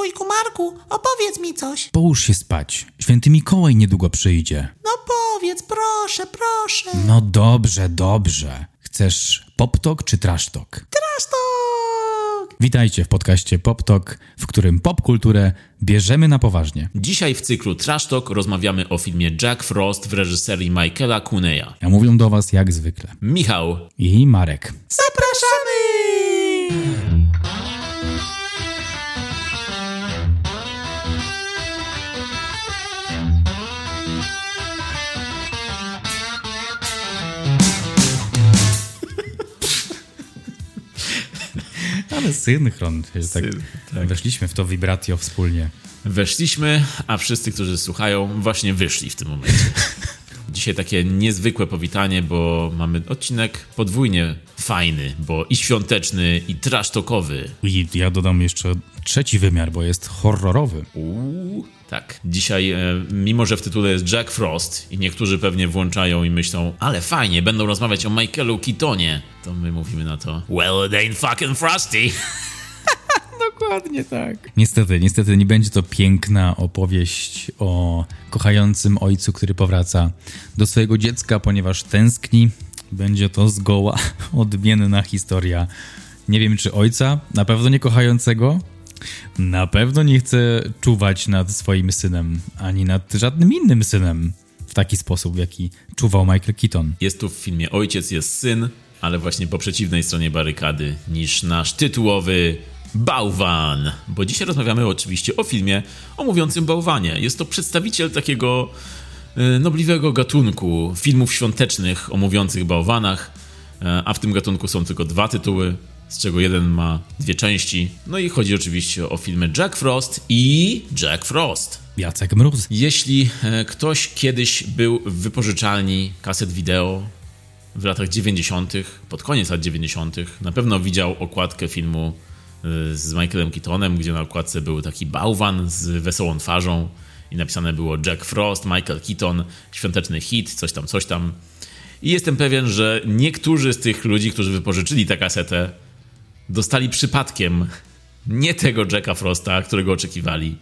wujku Marku, opowiedz mi coś. Połóż się spać. Święty Mikołaj niedługo przyjdzie. No powiedz, proszę, proszę. No dobrze, dobrze. Chcesz poptok czy trasztok? Trasztok! Witajcie w podcaście Poptok, w którym popkulturę bierzemy na poważnie. Dzisiaj w cyklu Trash Talk rozmawiamy o filmie Jack Frost w reżyserii Michaela Cuneya. A mówią do was jak zwykle. Michał, I Marek. Zapraszamy! Ale synchron. Tak, Syn, tak. Weszliśmy w to vibratio wspólnie. weszliśmy, a wszyscy, którzy słuchają, właśnie wyszli w tym momencie. Dzisiaj takie niezwykłe powitanie, bo mamy odcinek podwójnie fajny, bo i świąteczny, i trash talkowy. I ja dodam jeszcze trzeci wymiar, bo jest horrorowy. Uuu, tak. Dzisiaj, e, mimo że w tytule jest Jack Frost i niektórzy pewnie włączają i myślą, ale fajnie, będą rozmawiać o Michaelu Keatonie, to my mówimy na to, well, it ain't fucking Frosty. Dokładnie tak. Niestety, niestety nie będzie to piękna opowieść o kochającym ojcu, który powraca do swojego dziecka, ponieważ tęskni. Będzie to zgoła odmienna historia. Nie wiem, czy ojca, na pewno nie kochającego. Na pewno nie chce czuwać nad swoim synem, ani nad żadnym innym synem w taki sposób, w jaki czuwał Michael Keaton. Jest tu w filmie ojciec, jest syn, ale właśnie po przeciwnej stronie barykady niż nasz tytułowy bałwan. Bo dzisiaj rozmawiamy oczywiście o filmie o mówiącym bałwanie. Jest to przedstawiciel takiego e, nobliwego gatunku filmów świątecznych o mówiących bałwanach, e, a w tym gatunku są tylko dwa tytuły, z czego jeden ma dwie części. No i chodzi oczywiście o filmy Jack Frost i Jack Frost. Jacek Mróz. Jeśli e, ktoś kiedyś był w wypożyczalni kaset wideo w latach 90., pod koniec lat 90., na pewno widział okładkę filmu z Michaelem Keatonem, gdzie na okładce był taki bałwan z wesołą twarzą i napisane było Jack Frost, Michael Keaton, świąteczny hit, coś tam, coś tam. I jestem pewien, że niektórzy z tych ludzi, którzy wypożyczyli tę kasetę, dostali przypadkiem nie tego Jacka Frosta, którego oczekiwali.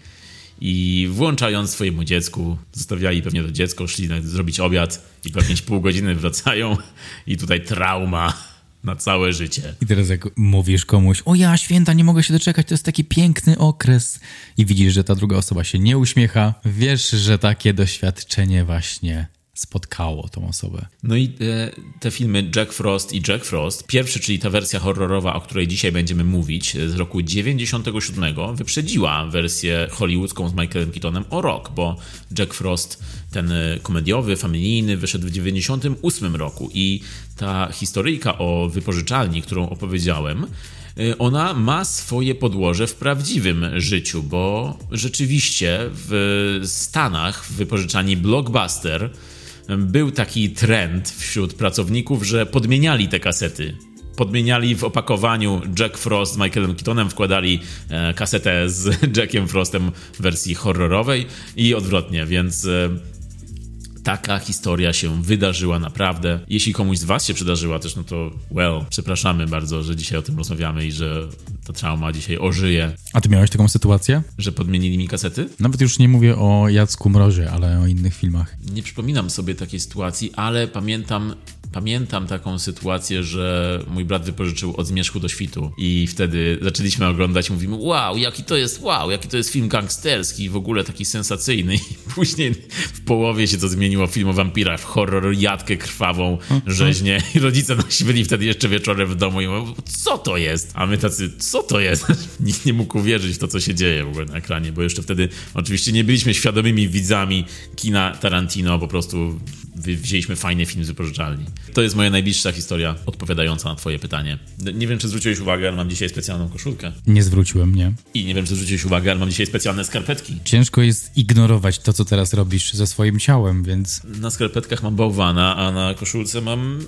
I włączając swojemu dziecku, zostawiali pewnie to dziecko, szli zrobić obiad i pewnie pół godziny wracają i tutaj trauma na całe życie. I teraz jak mówisz komuś, o ja święta, nie mogę się doczekać, to jest taki piękny okres i widzisz, że ta druga osoba się nie uśmiecha, wiesz, że takie doświadczenie właśnie spotkało tą osobę. No i e, te filmy Jack Frost i Jack Frost, pierwszy, czyli ta wersja horrorowa, o której dzisiaj będziemy mówić, z roku 97, wyprzedziła wersję hollywoodzką z Michaelem Keatonem o rok, bo Jack Frost, ten e, komediowy, familijny, wyszedł w 98 roku i ta historyjka o wypożyczalni, którą opowiedziałem, e, ona ma swoje podłoże w prawdziwym życiu, bo rzeczywiście w Stanach w wypożyczalni Blockbuster był taki trend wśród pracowników, że podmieniali te kasety. Podmieniali w opakowaniu Jack Frost z Michaelem Keatonem, wkładali e, kasetę z Jackiem Frostem w wersji horrorowej i odwrotnie, więc e, taka historia się wydarzyła naprawdę. Jeśli komuś z was się przydarzyła też, no to well, przepraszamy bardzo, że dzisiaj o tym rozmawiamy i że ta trauma dzisiaj ożyje, A ty miałeś taką sytuację? że podmienili mi kasety. Nawet już nie mówię o Jacku Mrozie, ale o innych filmach. Nie przypominam sobie takiej sytuacji, ale pamiętam, pamiętam taką sytuację, że mój brat wypożyczył od zmierzchu do świtu i wtedy zaczęliśmy oglądać mówimy wow, jaki to jest, wow, jaki to jest film gangsterski w ogóle taki sensacyjny i później w połowie się to zmieniło film o wampirach, w horror, jadkę krwawą, rzeźnię i rodzice nasi byli wtedy jeszcze wieczorem w domu i mówią, co to jest? A my tacy, co to jest? Nikt nie mógł uwierzyć w to, co się dzieje w ogóle na ekranie, bo jeszcze wtedy oczywiście nie byliśmy świadomymi widzami kina Tarantino, po prostu wzięliśmy fajny film z wypożyczalni. To jest moja najbliższa historia odpowiadająca na twoje pytanie. Nie wiem, czy zwróciłeś uwagę, ale mam dzisiaj specjalną koszulkę. Nie zwróciłem, nie? I nie wiem, czy zwróciłeś uwagę, ale mam dzisiaj specjalne skarpetki. Ciężko jest ignorować to, co teraz robisz ze swoim ciałem, więc Na skarpetkach mam bałwana, a na koszulce mam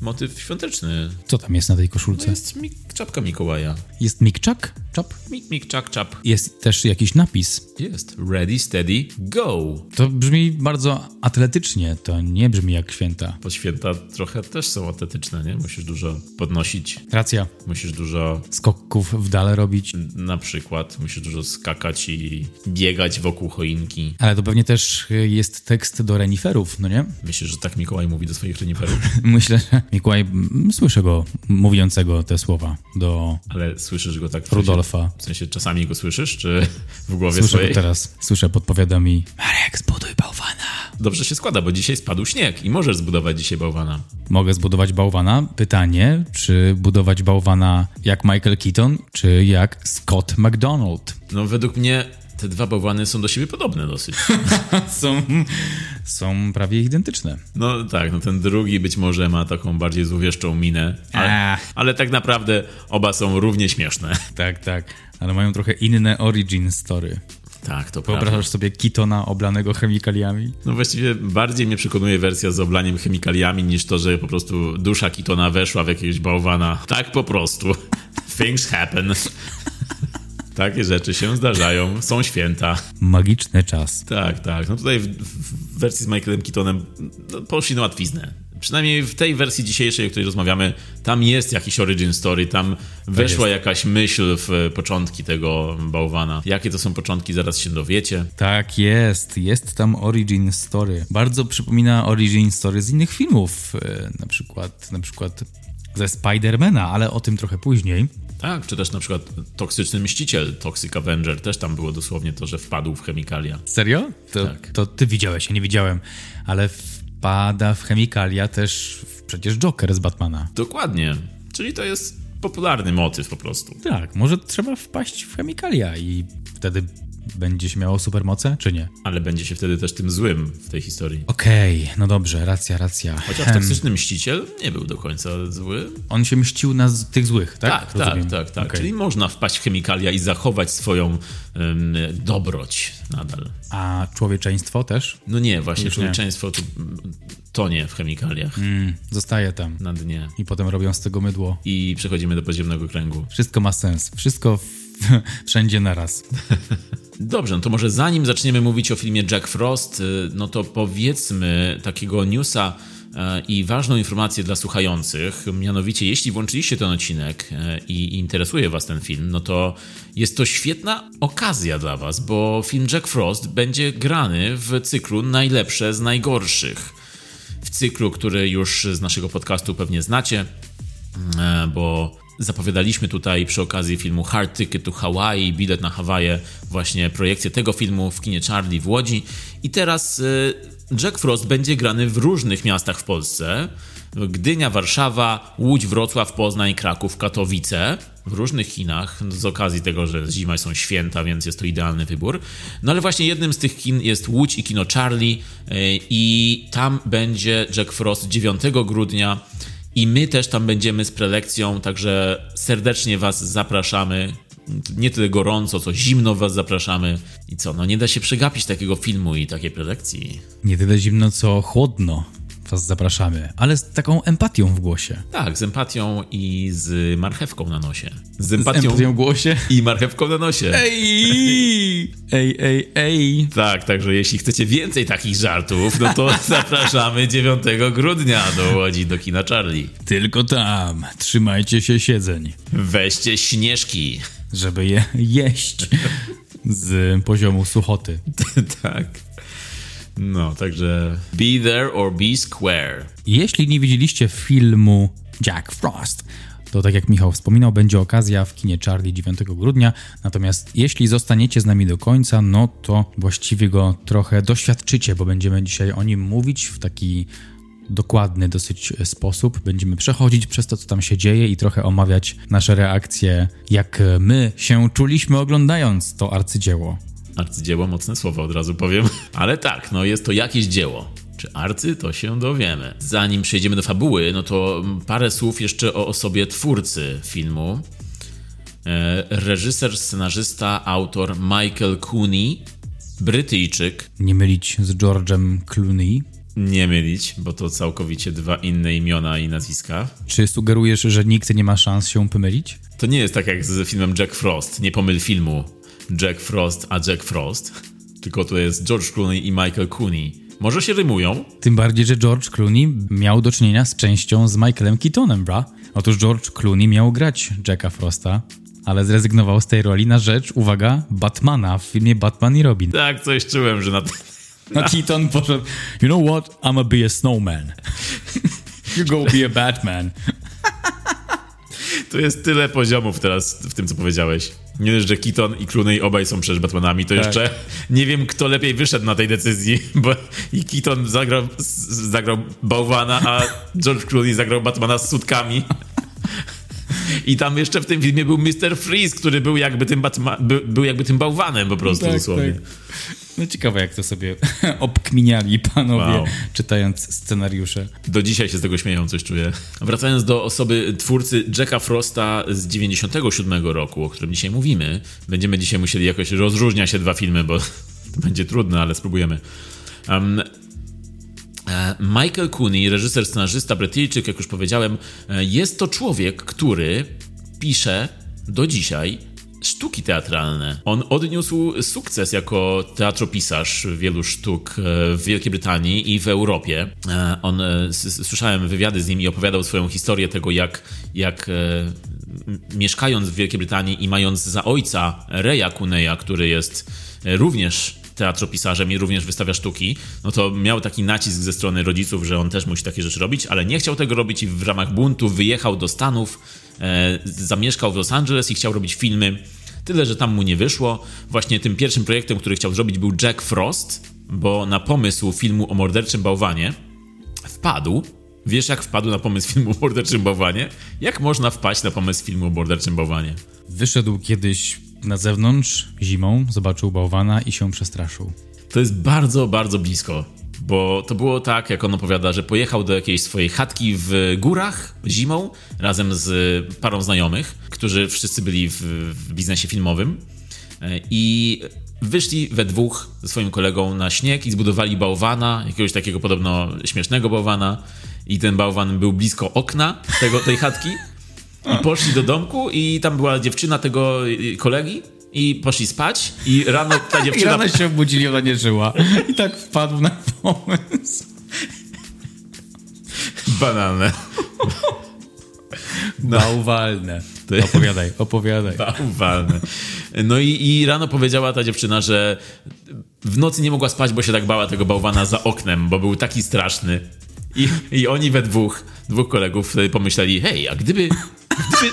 motyw świąteczny. co tam jest na tej To koszulce? jest mi- czapka Mikołaja. Jest Mikczak? chop. Mik, mik, czak, czap. Jest też jakiś napis. Jest. Ready, steady, go. To brzmi bardzo atletycznie, to nie brzmi jak święta. Bo święta trochę też są atletyczne, nie? Musisz dużo podnosić, Racja. musisz dużo, Skoków w dale robić. na przykład, musisz dużo skakać i biegać wokół choinki. Ale to pewnie też y, jest tekst do reniferów, no nie? Myślisz, że tak Mikołaj mówi do swoich reniferów? Myślę, że Mikołaj, słyszę go mówiącego te słowa do Ale słyszysz go tak w sensie, Rudolfa. w sensie czasami go słyszysz, czy w głowie Słyszę swojej? go teraz. Słyszę, podpowiada mi Marek, zbuduj bałwana. Dobrze się składa, bo dzisiaj spadł śnieg i możesz zbudować dzisiaj bałwana. Mogę zbudować bałwana? Pytanie, czy budować bałwana jak Michael Keaton, czy jak Scott McDonald? No według mnie te dwa bałwany są do siebie podobne dosyć. Są, są prawie identyczne. No tak, no ten drugi być może ma taką bardziej złowieszczą minę, ale, ale tak naprawdę oba są równie śmieszne. Tak, tak. Ale mają trochę inne origin story. Tak, to prawda. Wyobrażasz sobie Keatona oblanego chemikaliami? No właściwie bardziej mnie przekonuje wersja z oblaniem chemikaliami niż to, że po prostu dusza Kitona weszła w jakiegoś bałwana. Tak po prostu. Things happen. Takie rzeczy się zdarzają, są święta. Magiczny czas. Tak, tak. No tutaj w, w wersji z Michaelem Keatonem no, poszli na łatwiznę. Przynajmniej w tej wersji dzisiejszej, o której rozmawiamy, tam jest jakiś origin story, tam weszła jakaś myśl w początki tego bałwana. Jakie to są początki, zaraz się dowiecie. Tak jest, jest tam origin story. Bardzo przypomina origin story z innych filmów, e, na przykład, na przykład ze Spidermana, ale o tym trochę później. Tak, czy też na przykład Toksyczny Mściciel, Toxic Avenger, też tam było dosłownie to, że wpadł w chemikalia. Serio? To, Tak. to ty widziałeś, ja nie widziałem, ale wpada w chemikalia też przecież Joker z Batmana. Dokładnie. Czyli to jest popularny motyw po prostu. Tak, może trzeba wpaść w chemikalia i wtedy będzie się miało supermoce, czy nie? Ale będzie się wtedy też tym złym w tej historii. Okej, no dobrze, racja, racja. Chociaż Toksyczny Mściciel nie był do końca zły. On się mścił na tych złych, tak? Tak, tak, Rozumiem. tak, tak. Okej. Czyli można wpaść w chemikalia i zachować swoją em, dobroć nadal. A człowieczeństwo też? No nie, właśnie Już nie. człowieczeństwo to, tonie w chemikaliach Mm, zostaje tam. na dnie. I potem robią z tego mydło. I przechodzimy do podziemnego kręgu. Wszystko ma sens. Wszystko w, wszędzie naraz. Dobrze, no to może zanim zaczniemy mówić o filmie Jack Frost, y, no to powiedzmy takiego newsa e, i ważną informację dla słuchających. Mianowicie, jeśli włączyliście ten odcinek e, i interesuje Was ten film, no to jest to świetna okazja dla Was, bo film Jack Frost będzie grany w cyklu Najlepsze z najgorszych. W cyklu, który już z naszego podcastu pewnie znacie, e, bo zapowiadaliśmy tutaj przy okazji filmu Hard Ticket to Hawaii, bilet na Hawaje, właśnie projekcję tego filmu w kinie Charlie w Łodzi. I teraz e, Jack Frost będzie grany w różnych miastach w Polsce. Gdynia, Warszawa, Łódź, Wrocław, Poznań, Kraków, Katowice. W różnych kinach, no, z okazji tego, że zima są święta, więc jest to idealny wybór. No ale właśnie jednym z tych kin jest Łódź i kino Charlie e, i tam będzie Jack Frost 9 grudnia i my też tam będziemy z prelekcją, także serdecznie Was zapraszamy. Nie tyle gorąco, co zimno Was zapraszamy. I co, no nie da się przegapić takiego filmu i takiej prelekcji. Nie tyle zimno, co chłodno was zapraszamy, ale z taką empatią w głosie. Tak, z empatią i z marchewką na nosie. Z Z empatią, empatią w głosie. i marchewką na nosie. Ej! Ej, ej, ej! Tak, także jeśli chcecie więcej takich żartów, no to zapraszamy 9 grudnia do Łodzi, do kina Charlie. Tylko tam. Trzymajcie się siedzeń, Weźcie śnieżki. żeby je jeść z poziomu suchoty. tak. No, także be there or be square. Jeśli nie widzieliście filmu Jack Frost, to tak jak Michał wspominał, będzie okazja w kinie Charlie 9 grudnia. Natomiast jeśli zostaniecie z nami do końca, no to właściwie go trochę doświadczycie, bo będziemy dzisiaj o nim mówić w taki dokładny dosyć sposób. Będziemy przechodzić przez to, co tam się dzieje i trochę omawiać nasze reakcje, jak my się czuliśmy oglądając to arcydzieło. Arcydzieło, mocne słowo od razu powiem. Ale tak, no jest to jakieś dzieło. Czy arcy, to się dowiemy. Zanim przejdziemy do fabuły, no to parę słów jeszcze o osobie twórcy filmu. E, reżyser, scenarzysta, autor Michael Cooney, Brytyjczyk. Nie mylić z George'em Clooney. Nie mylić, bo to całkowicie dwa inne imiona i nazwiska. Czy sugerujesz, że nikt nie ma szans się pomylić? To nie jest tak jak z filmem Jack Frost. Nie pomyl filmu Jack Frost a Jack Frost. Tylko to jest George Clooney i Michael Cooney. Może się rymują? Tym bardziej, że George Clooney miał do czynienia z częścią z Michaelem Keatonem, bra. Otóż George Clooney miał grać Jacka Frosta, ale zrezygnował z tej roli na rzecz, uwaga, Batmana w filmie Batman i Robin. Tak, coś czułem, że na. A Keaton poszedł, you know what, I'ma be a snowman. you go be a Batman. To jest tyle poziomów teraz w tym, co powiedziałeś. Nie dość, że Keaton i Clooney obaj są przecież Batmanami, to Tak. jeszcze nie wiem, kto lepiej wyszedł na tej decyzji, bo i Keaton zagrał, zagrał bałwana, a George Clooney zagrał Batmana z sutkami. I tam jeszcze w tym filmie był Mr. Freeze, który był jakby tym, Batma- by, był jakby tym bałwanem po prostu dosłownie. No ciekawe, jak to sobie obkminiali panowie, Wow. czytając scenariusze. Do dzisiaj się z tego śmieją, coś czuję. Wracając do osoby twórcy Jacka Frosta z 97 roku, o którym dzisiaj mówimy, będziemy dzisiaj musieli jakoś rozróżniać się dwa filmy, bo to będzie trudne, ale spróbujemy. Um, Michael Cooney, reżyser, scenarzysta, Brytyjczyk, jak już powiedziałem, e, jest to człowiek, który pisze do dzisiaj sztuki teatralne. On odniósł sukces jako teatropisarz wielu sztuk e, w Wielkiej Brytanii i w Europie. E, On, e, słyszałem wywiady z nim i opowiadał swoją historię tego, jak, jak mieszkając w Wielkiej Brytanii i mając za ojca Reya Kuneya, który jest e, również teatropisarzem i również wystawia sztuki, no to miał taki nacisk ze strony rodziców, że on też musi takie rzeczy robić, ale nie chciał tego robić i w ramach buntu wyjechał do Stanów, e, zamieszkał w Los Angeles i chciał robić filmy. Tyle, że tam mu nie wyszło. Właśnie tym pierwszym projektem, który chciał zrobić był Jack Frost, bo na pomysł filmu o morderczym bałwanie wpadł. Wiesz, jak wpadł na pomysł filmu o morderczym bałwanie? Jak można wpaść na pomysł filmu o morderczym bałwanie? Wyszedł kiedyś na zewnątrz zimą, zobaczył bałwana i się przestraszył. To jest bardzo, bardzo blisko. Bo to było tak, jak on opowiada, że pojechał do jakiejś swojej chatki w górach zimą razem z parą znajomych, którzy wszyscy byli w, w biznesie filmowym. E, I wyszli we dwóch ze swoim kolegą na śnieg i zbudowali bałwana, jakiegoś takiego podobno śmiesznego bałwana. I ten bałwan był blisko okna tego, tej chatki. I poszli do domku i tam była dziewczyna tego y, kolegi i poszli spać i rano ta I dziewczyna... rano się obudzili, ona nie żyła. I tak wpadł na pomysł. Banalne. Bałwalne. To jest- Opowiadaj, opowiadaj. Bałwalne. No i, i rano powiedziała ta dziewczyna, że w nocy nie mogła spać, bo się tak bała tego bałwana za oknem, bo był taki straszny. I, i oni we dwóch, dwóch kolegów pomyśleli, hej, a gdyby... gdyby...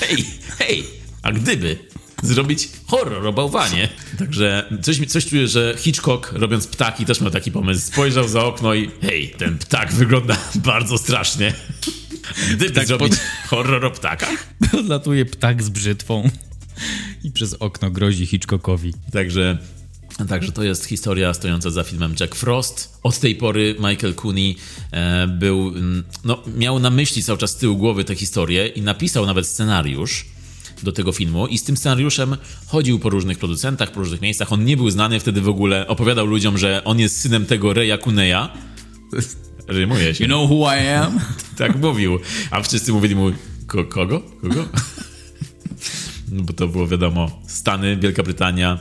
hej, hej, a gdyby zrobić horror o bałwanie. Także coś, coś czuję, że Hitchcock robiąc ptaki też miał taki pomysł. Spojrzał za okno i hej, ten ptak wygląda bardzo strasznie. Gdyby Tak zrobić pod- horror o ptakach? Podlatuje ptak z brzytwą i przez okno grozi Hitchcockowi. Także, także to jest historia stojąca za filmem Jack Frost. Od tej pory Michael Cooney e, był, mm, no, miał na myśli cały czas z tyłu głowy tę historię i napisał nawet scenariusz do tego filmu i z tym scenariuszem chodził po różnych producentach, po różnych miejscach. On nie był znany wtedy w ogóle. Opowiadał ludziom, że on jest synem tego Reya Kuneya. Rymuje się. You know who I am? Tak mówił. A wszyscy mówili mu, Ko kogo? Kogo? No bo to było wiadomo, Stany, Wielka Brytania,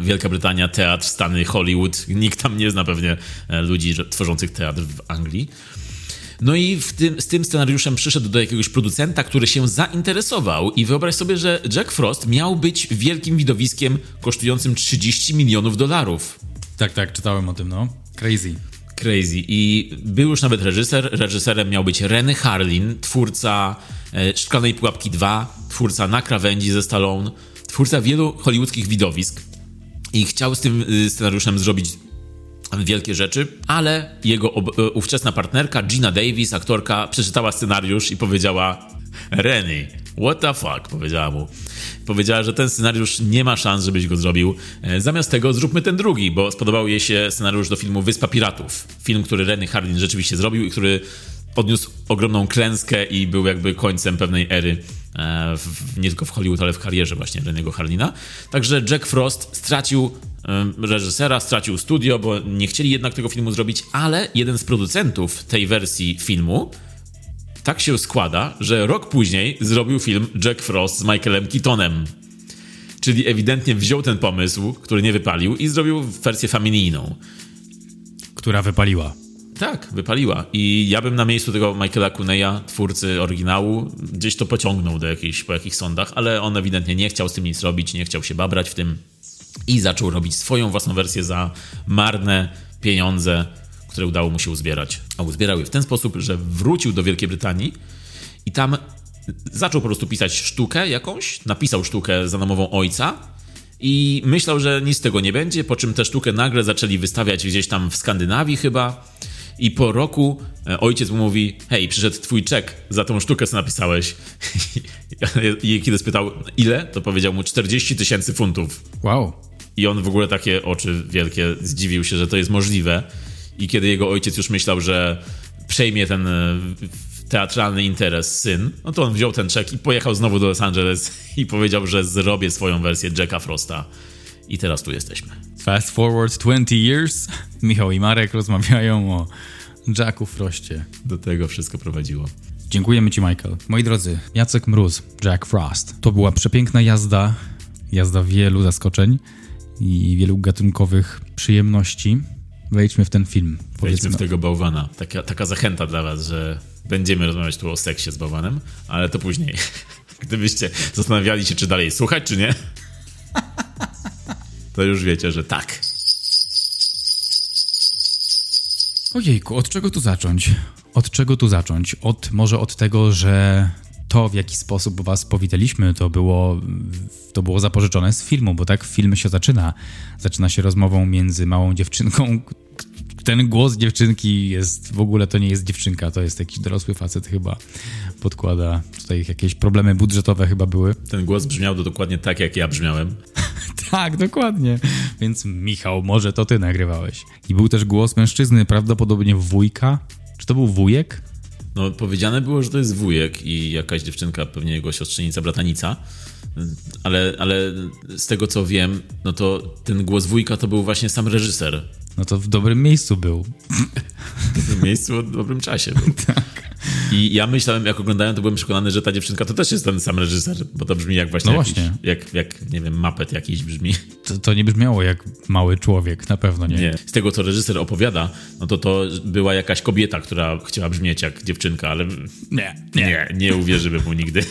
Wielka Brytania, teatr, Stany, Hollywood. Nikt tam nie zna pewnie e, ludzi tworzących teatr w Anglii. No i tym, z tym scenariuszem przyszedł do jakiegoś producenta, który się zainteresował i wyobraź sobie, że Jack Frost miał być wielkim widowiskiem kosztującym 30 milionów dolarów. Tak, tak, czytałem o tym, no. Crazy. Crazy. I był już nawet reżyser. Reżyserem miał być Renny Harlin, twórca e, Szklanej Pułapki 2, twórca Na krawędzi ze Stallone, twórca wielu hollywoodzkich widowisk. I chciał z tym y, scenariuszem zrobić wielkie rzeczy, ale jego e, ówczesna partnerka Gina Davis, aktorka, przeczytała scenariusz i powiedziała Renny, what the fuck, powiedziała mu. Powiedziała, że ten scenariusz nie ma szans, żebyś go zrobił. E, Zamiast tego zróbmy ten drugi, bo spodobał jej się scenariusz do filmu Wyspa Piratów. Film, który Renny Harlin rzeczywiście zrobił i który odniósł ogromną klęskę i był jakby końcem pewnej ery w, w- nie tylko w Hollywood, ale w karierze właśnie Renego Harlina. Także Jack Frost stracił reżysera, stracił studio, bo nie chcieli jednak tego filmu zrobić, ale jeden z producentów tej wersji filmu tak się składa, że rok później zrobił film Jack Frost z Michaelem Keatonem. Czyli ewidentnie wziął ten pomysł, który nie wypalił i zrobił wersję familijną. Która wypaliła. Tak, wypaliła. I ja bym na miejscu tego Michaela Cuneya, twórcy oryginału, gdzieś to pociągnął do jakichś, po jakichś sądach, ale on ewidentnie nie chciał z tym nic robić, nie chciał się babrać w tym i zaczął robić swoją własną wersję za marne pieniądze, które udało mu się uzbierać. A uzbierał je w ten sposób, że wrócił do Wielkiej Brytanii i tam zaczął po prostu pisać sztukę jakąś, napisał sztukę za namową ojca i myślał, że nic z tego nie będzie, po czym tę sztukę nagle zaczęli wystawiać gdzieś tam w Skandynawii chyba i po roku e, ojciec mu mówi, hej, przyszedł twój czek za tą sztukę, co napisałeś. I kiedy spytał, ile, to powiedział mu 40 tysięcy funtów. Wow. I on w ogóle takie oczy wielkie zdziwił się, że to jest możliwe. I kiedy jego ojciec już myślał, że przejmie ten e, teatralny interes syn, no to on wziął ten czek i pojechał znowu do Los Angeles i powiedział, że zrobię swoją wersję Jacka Frosta. I teraz tu jesteśmy. Fast forward 20 years. Michał i Marek rozmawiają o Jacku Frostie. Do tego wszystko prowadziło. Dziękujemy Ci, Michael. Moi drodzy, Jacek Mróz, Jack Frost. To była przepiękna jazda, jazda wielu zaskoczeń i wielu gatunkowych przyjemności. Wejdźmy w ten film. Wejdźmy w tego bałwana. Taka, taka zachęta dla Was, że będziemy rozmawiać tu o seksie z bałwanem, ale to później. Gdybyście zastanawiali się, czy dalej słuchać, czy nie, to już wiecie, że tak. Ojejku, od czego tu zacząć? Od czego tu zacząć? Od, może od tego, że to, w jaki sposób was powitaliśmy, to było, to było zapożyczone z filmu, bo tak film się zaczyna. Zaczyna się rozmową między małą dziewczynką. Ten głos dziewczynki jest, w ogóle to nie jest dziewczynka, to jest jakiś dorosły facet chyba. Podkłada, tutaj jakieś problemy budżetowe chyba były. Ten głos brzmiał dokładnie tak, jak ja brzmiałem. tak, dokładnie. Więc Michał, może to ty nagrywałeś. I był też głos mężczyzny, prawdopodobnie wujka. Czy to był wujek? No, powiedziane było, że to jest wujek i jakaś dziewczynka, pewnie jego siostrzenica, bratanica. Ale, ale z tego co wiem, no to ten głos wujka to był właśnie sam reżyser. No to w dobrym miejscu był. W dobrym miejscu, w dobrym czasie był. tak. I ja myślałem, jak oglądałem, to byłem przekonany, że ta dziewczynka to też jest ten sam reżyser, bo to brzmi jak właśnie, no jakiś, właśnie. Jak, jak, nie wiem, mapet jakiś brzmi. To, to, nie brzmiało jak mały człowiek, na pewno nie. Nie. Z tego, co reżyser opowiada, no to to była jakaś kobieta, która chciała brzmieć jak dziewczynka, ale nie, nie, nie, nie uwierzymy mu nigdy.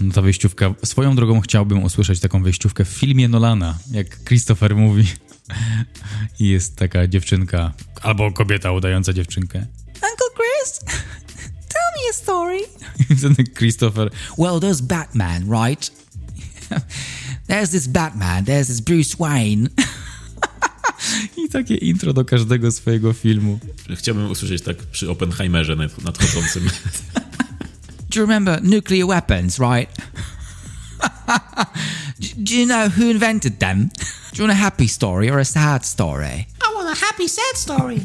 No ta wyjściówka, swoją drogą chciałbym usłyszeć taką wyjściówkę w filmie Nolana, jak Christopher mówi. I jest taka dziewczynka, albo kobieta udająca dziewczynkę. Uncle Chris, me a story. I wtedy Christopher, Well, there's Batman, right? there's this Batman, there's this Bruce Wayne. i takie intro do każdego swojego filmu. Chciałbym usłyszeć tak przy Oppenheimerze nad- nadchodzącym. Do you remember nuclear weapons, right? do, do you know who invented them? Do you want a happy story or a sad story? I want a happy, sad story.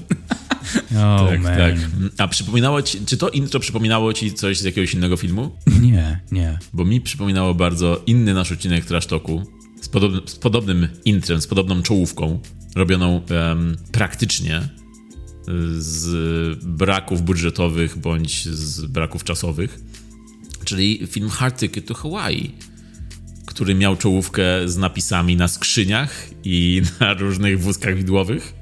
Oh tak, man. tak. A przypominało ci, czy to intro przypominało ci coś z jakiegoś innego filmu? Nie, nie. Bo mi przypominało bardzo inny nasz odcinek Trash Talku z, podobnym, z podobnym intrem, z podobną czołówką, robioną em, praktycznie y, z braków budżetowych bądź z braków czasowych, czyli film Hard Ticket to Hawaii, który miał czołówkę z napisami na skrzyniach i na różnych wózkach widłowych.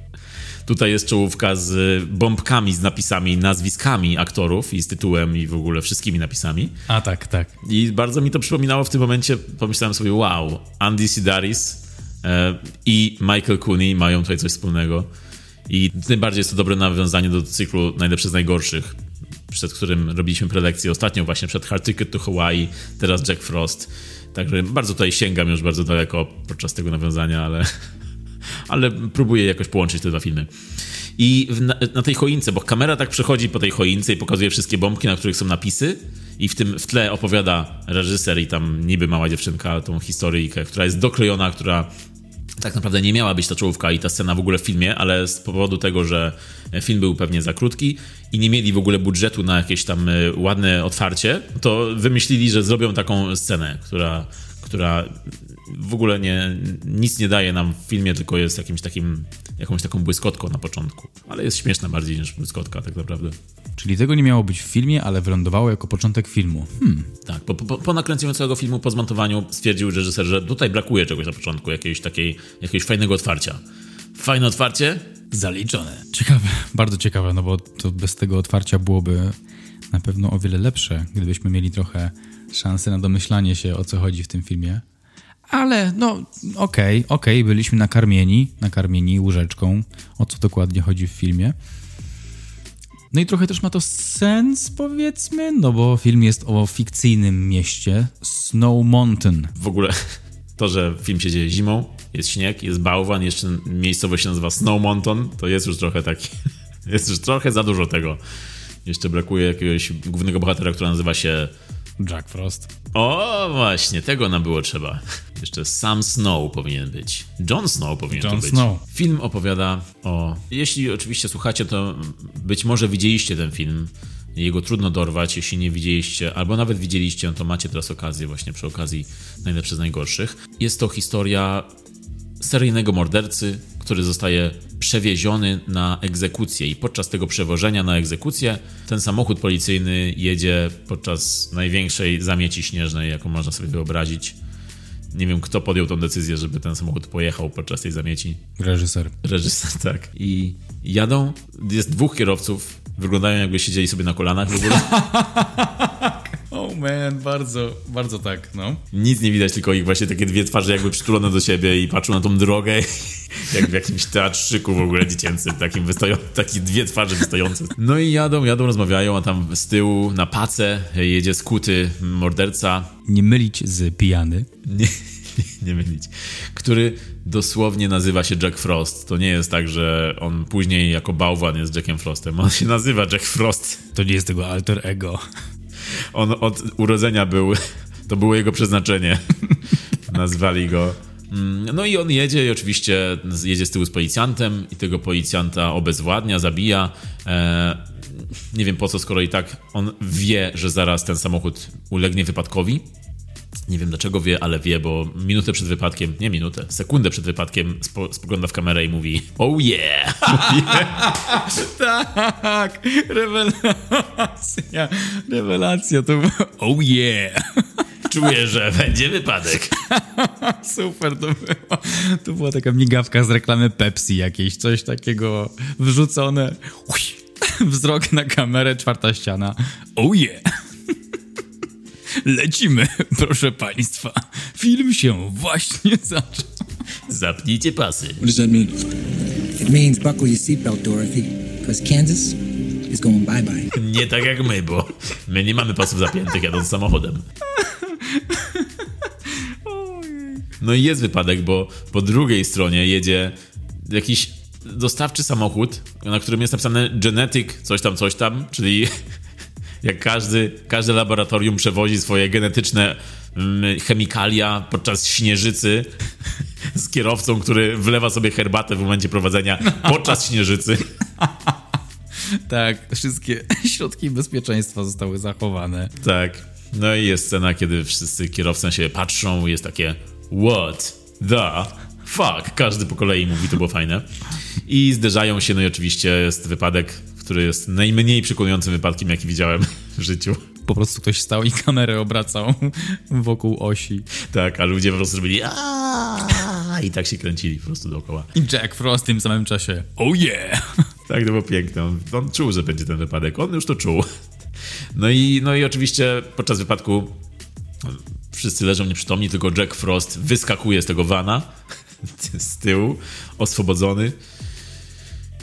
Tutaj jest czołówka z bombkami, z napisami, nazwiskami aktorów i z tytułem i w ogóle wszystkimi napisami. A tak, tak. I bardzo mi to przypominało w tym momencie, pomyślałem sobie, wow, Andy Sidaris e, i Michael Cooney mają tutaj coś wspólnego. I tym bardziej jest to dobre nawiązanie do cyklu Najlepsze z Najgorszych, przed którym robiliśmy prelekcję ostatnio właśnie przed Hard Ticket to Hawaii, teraz Jack Frost. Także bardzo tutaj sięgam już bardzo daleko podczas tego nawiązania, ale, ale próbuję jakoś połączyć te dwa filmy. I na, na tej choince, bo kamera tak przechodzi po tej choince i pokazuje wszystkie bombki, na których są napisy, i w tym w tle opowiada reżyser i tam niby mała dziewczynka tą historyjkę, która jest doklejona, która tak naprawdę nie miała być ta czołówka i ta scena w ogóle w filmie, ale z powodu tego, że film był pewnie za krótki i nie mieli w ogóle budżetu na jakieś tam y, ładne otwarcie, to wymyślili, że zrobią taką scenę, która, która w ogóle nie, nic nie daje nam w filmie, tylko jest jakimś takim, jakąś taką błyskotką na początku. Ale jest śmieszna bardziej niż błyskotka, tak naprawdę. Czyli tego nie miało być w filmie, ale wylądowało jako początek filmu. Hmm. Tak, po, po, po nakręceniu całego filmu, po zmontowaniu stwierdził reżyser, że tutaj brakuje czegoś na początku, jakiegoś, takiej, jakiegoś fajnego otwarcia. Fajne otwarcie? Zaliczone. Ciekawe, bardzo ciekawe, no bo to bez tego otwarcia byłoby na pewno o wiele lepsze, gdybyśmy mieli trochę szansy na domyślanie się, o co chodzi w tym filmie. Ale no, okej, okay, okej, okay, byliśmy nakarmieni, nakarmieni łyżeczką, o co dokładnie chodzi w filmie. No i trochę też ma to sens, powiedzmy, no bo film jest o fikcyjnym mieście Snow Mountain. W ogóle to, że film się dzieje zimą, jest śnieg, jest bałwan, jeszcze miejscowość się nazywa Snow Mountain, to jest już trochę taki, jest już trochę za dużo tego. Jeszcze brakuje jakiegoś głównego bohatera, który nazywa się Jack Frost. O, właśnie, tego nam było trzeba. Jeszcze Sam Snow powinien być. John Snow powinien John być. Snow. Film opowiada o. Jeśli oczywiście słuchacie, to być może widzieliście ten film. Jego trudno dorwać, jeśli nie widzieliście, albo nawet widzieliście, to macie teraz okazję, właśnie przy okazji najlepszych z najgorszych. Jest to historia seryjnego mordercy, który zostaje przewieziony na egzekucję i podczas tego przewożenia na egzekucję ten samochód policyjny jedzie podczas największej zamieci śnieżnej, jaką można sobie wyobrazić. Nie wiem, kto podjął tą decyzję, żeby ten samochód pojechał podczas tej zamieci. Reżyser. Reżyser, tak. I jadą, jest dwóch kierowców, wyglądają jakby siedzieli sobie na kolanach w ogóle. Oh man, bardzo, bardzo tak, no. Nic nie widać, tylko ich właśnie takie dwie twarze jakby przytulone do siebie i patrzą na tą drogę, jak w jakimś teatrzyku w ogóle dziecięcym, takim wystoją, takie dwie twarze wystające. No i jadą, jadą, rozmawiają, a tam z tyłu na pacę jedzie skuty morderca. Nie mylić z pijany. Nie, nie mylić. Który dosłownie nazywa się Jack Frost. To nie jest tak, że on później jako bałwan jest Jackiem Frostem. On się nazywa Jack Frost. To nie jest tego alter ego. On od urodzenia był, to było jego przeznaczenie. Nazwali go. No i on jedzie i oczywiście jedzie z tyłu z policjantem i tego policjanta obezwładnia, zabija. E, nie wiem po co, skoro i tak on wie, że zaraz ten samochód ulegnie wypadkowi. Nie wiem dlaczego wie, ale wie, bo minutę przed wypadkiem, nie minutę, sekundę przed wypadkiem spo, spogląda w kamerę i mówi Oh yeah! tak, rewelacja, rewelacja to było Oh yeah! Czuję, że będzie wypadek. Super to było. To była taka migawka z reklamy Pepsi jakiejś, coś takiego wrzucone. Wzrok na kamerę, czwarta ściana. Oh yeah! Lecimy, proszę państwa. Film się właśnie zaczął. Zapnijcie pasy. What does that mean? It means buckle your seatbelt, Dorothy, because Kansas is going bye-bye. Nie tak jak my, bo my nie mamy pasów zapiętych jadąc samochodem. No i jest wypadek, bo po drugiej stronie jedzie jakiś dostawczy samochód, na którym jest napisane genetic coś tam, coś tam, czyli jak każdy, każde laboratorium przewozi swoje genetyczne mm, chemikalia podczas śnieżycy z kierowcą, który wlewa sobie herbatę w momencie prowadzenia podczas śnieżycy. Tak, wszystkie środki bezpieczeństwa zostały zachowane. Tak. No i jest scena, kiedy wszyscy kierowcy na siebie patrzą i jest takie what the fuck. Każdy po kolei mówi, to było fajne. I zderzają się, no i oczywiście jest wypadek, który jest najmniej przekonującym wypadkiem, jaki widziałem w życiu. Po prostu ktoś stał i kamerę obracał wokół osi. Tak, a ludzie po prostu robili i tak się kręcili po prostu dookoła. I Jack Frost w tym samym czasie. Oh yeah! Tak, to było piękne. On, on czuł, że będzie ten wypadek. On już to czuł. No i, no i oczywiście podczas wypadku wszyscy leżą nieprzytomni, tylko Jack Frost wyskakuje z tego vana z tyłu, oswobodzony.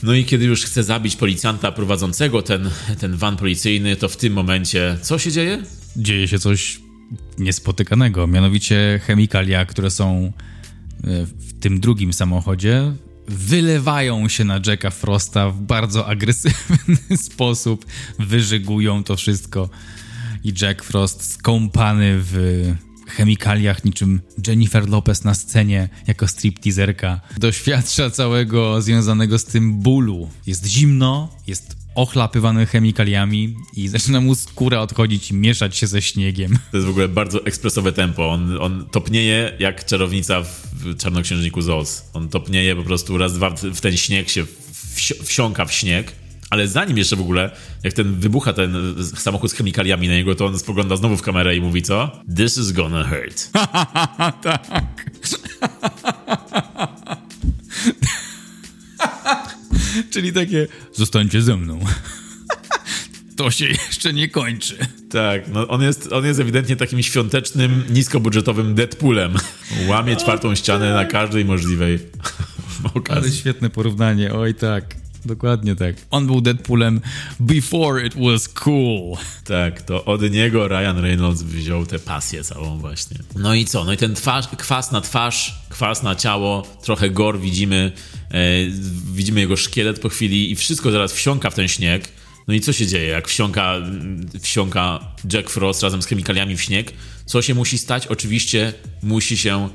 No i kiedy już chce zabić policjanta prowadzącego ten, ten van policyjny, to w tym momencie co się dzieje? Dzieje się coś niespotykanego, mianowicie chemikalia, które są e, w tym drugim samochodzie, wylewają się na Jacka Frosta w bardzo agresywny sposób, wyżygują to wszystko i Jack Frost skąpany w chemikaliach niczym Jennifer Lopez na scenie jako stripteaserka doświadcza całego związanego z tym bólu. Jest zimno, jest ochlapywany chemikaliami i zaczyna mu skóra odchodzić i mieszać się ze śniegiem. To jest w ogóle bardzo ekspresowe tempo. On, on topnieje jak czarownica w Czarnoksiężniku z Oz. On topnieje po prostu raz, dwa w ten śnieg się wsi wsiąka w śnieg. Ale zanim jeszcze w ogóle, jak ten wybucha ten samochód z chemikaliami na niego, to on spogląda znowu w kamerę i mówi co? This is gonna hurt. tak. Czyli takie, zostańcie ze mną. to się jeszcze nie kończy. Tak, no on jest, on jest ewidentnie takim świątecznym, niskobudżetowym Deadpoolem. Łamie czwartą ścianę na każdej możliwej okazji. Ale świetne porównanie, oj tak. Dokładnie tak. On był Deadpoolem before it was cool. Tak, to od niego Ryan Reynolds wziął tę pasję całą właśnie. No i co? No i ten twarz, kwas na twarz, kwas na ciało, trochę gor widzimy, e, widzimy jego szkielet po chwili i wszystko zaraz wsiąka w ten śnieg. No i co się dzieje, jak wsiąka, wsiąka Jack Frost razem z chemikaliami w śnieg? Co się musi stać? Oczywiście musi się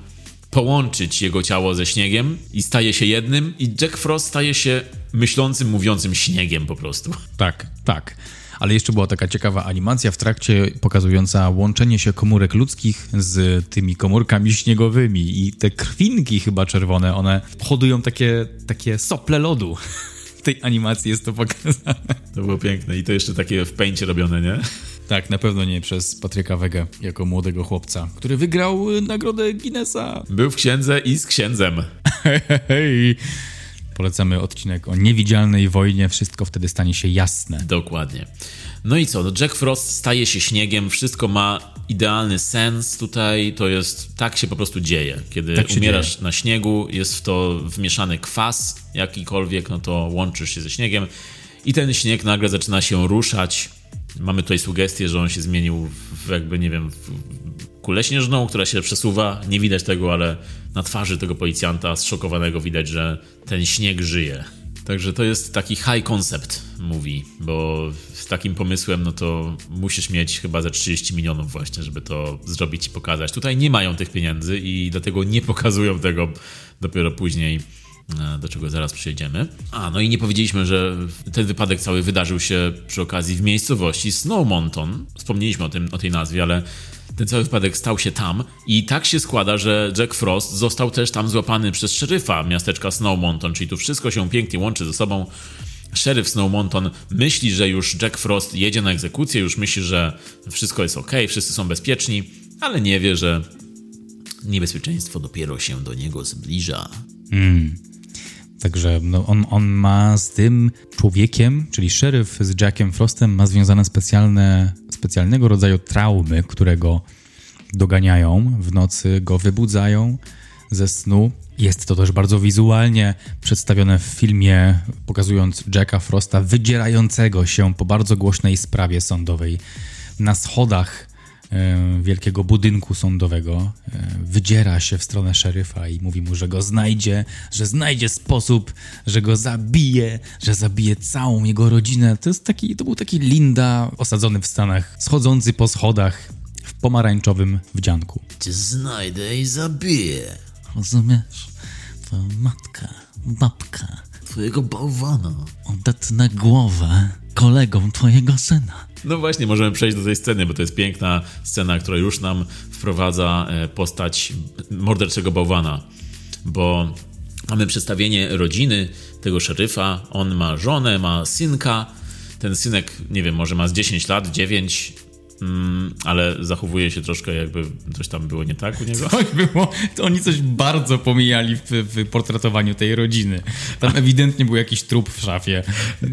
połączyć jego ciało ze śniegiem i staje się jednym i Jack Frost staje się myślącym, mówiącym śniegiem po prostu. Tak, tak. Ale jeszcze była taka ciekawa animacja w trakcie pokazująca łączenie się komórek ludzkich z tymi komórkami śniegowymi i te krwinki chyba czerwone, one hodują takie, takie sople lodu. W tej animacji jest to pokazane. To było piękne i to jeszcze takie w pęcie robione, nie? Tak, na pewno nie przez Patryka Wege jako młodego chłopca, który wygrał nagrodę Guinnessa. Był w księdze i z księdzem. Hej, Polecamy odcinek o niewidzialnej wojnie, wszystko wtedy stanie się jasne. Dokładnie. No i co? No Jack Frost staje się śniegiem, wszystko ma idealny sens tutaj, to jest, tak się po prostu dzieje. Kiedy Tak umierasz dzieje. na śniegu, jest w to wmieszany kwas jakikolwiek, no to łączysz się ze śniegiem i ten śnieg nagle zaczyna się ruszać. Mamy tutaj sugestię, że on się zmienił w jakby, nie wiem, w kulę śnieżną, która się przesuwa. Nie widać tego, ale na twarzy tego policjanta zszokowanego widać, że ten śnieg żyje. Także to jest taki high concept mówi, bo z takim pomysłem, no to musisz mieć chyba za 30 milionów właśnie, żeby to zrobić i pokazać. Tutaj nie mają tych pieniędzy i dlatego nie pokazują tego dopiero później, e, do czego zaraz przejdziemy. A, no i nie powiedzieliśmy, że ten wypadek cały wydarzył się przy okazji w miejscowości Snowmonton. Wspomnieliśmy o, tym, o tej nazwie, ale ten cały wypadek stał się tam i tak się składa, że Jack Frost został też tam złapany przez szeryfa miasteczka Snowmonton, czyli tu wszystko się pięknie łączy ze sobą. Szeryf Snowmonton myśli, że już Jack Frost jedzie na egzekucję, już myśli, że wszystko jest ok, wszyscy są bezpieczni, ale nie wie, że niebezpieczeństwo dopiero się do niego zbliża. Także no, on, on ma z tym człowiekiem, czyli szeryf z Jackiem Frostem, ma związane specjalne, specjalnego rodzaju traumy, które go doganiają w nocy, go wybudzają ze snu. Jest to też bardzo wizualnie przedstawione w filmie, pokazując Jacka Frosta wydzierającego się po bardzo głośnej sprawie sądowej na schodach wielkiego budynku sądowego. Wydziera się w stronę szeryfa i mówi mu, że go znajdzie, że znajdzie sposób, że go zabije, że zabije całą jego rodzinę. To, jest taki, to był taki Linda osadzony w Stanach, schodzący po schodach w pomarańczowym wdzianku. Cię znajdę i zabiję Rozumiesz? Twoja matka, babka twojego bałwana. odetnę głowę kolegom twojego syna. No właśnie, możemy przejść do tej sceny, bo to jest piękna scena, która już nam wprowadza e, postać morderczego bałwana. Bo mamy przedstawienie rodziny tego szeryfa. On ma żonę, ma synka. Ten synek, nie wiem, może ma z 10 lat, 9, mm, ale zachowuje się troszkę jakby coś tam było nie tak u niego. Coś było, to oni coś bardzo pomijali w, w portretowaniu tej rodziny. Tam ewidentnie był jakiś trup w szafie.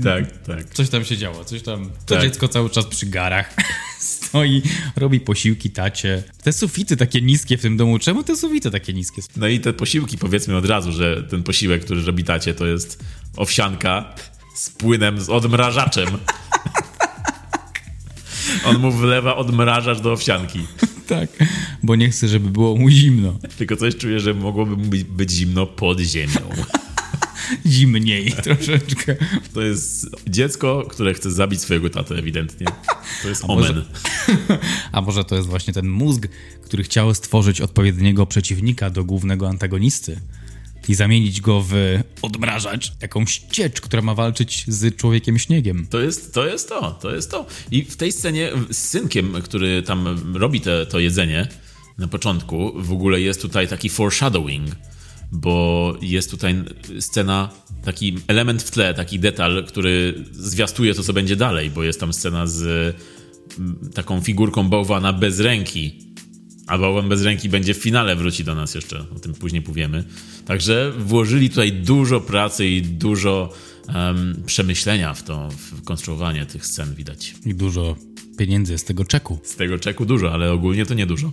tak, tak. Coś tam się działo, coś tam. To Tak. dziecko cały czas przy garach stoi, robi posiłki tacie. Te sufity takie niskie w tym domu, czemu te sufity takie niskie? No i te posiłki, powiedzmy od razu, że ten posiłek, który robi tacie, to jest owsianka z płynem, z odmrażaczem. On mu wlewa odmrażacz do owsianki. Tak, bo nie chce, żeby było mu zimno. Tylko coś czuję, że mogłoby mu być, zimno pod ziemią. Zimniej troszeczkę. To jest dziecko, które chce zabić swojego tatę ewidentnie. To jest może- omen. A może to jest właśnie ten mózg, który chciał stworzyć odpowiedniego przeciwnika do głównego antagonisty. I zamienić go w odmrażacz, jakąś ciecz, która ma walczyć z człowiekiem śniegiem. To jest, to jest to, to jest to. I w tej scenie z synkiem, który tam robi te, to jedzenie na początku, w ogóle jest tutaj taki foreshadowing, bo jest tutaj scena, taki element w tle, taki detal, który zwiastuje to, co będzie dalej, bo jest tam scena z mm, taką figurką bałwana bez ręki. A bałwan bez ręki będzie w finale, wróci do nas jeszcze, o tym później powiemy. Także włożyli tutaj dużo pracy i dużo em, przemyślenia w to, w konstruowanie tych scen widać. I dużo pieniędzy z tego czeku. Z tego czeku dużo, ale ogólnie to niedużo.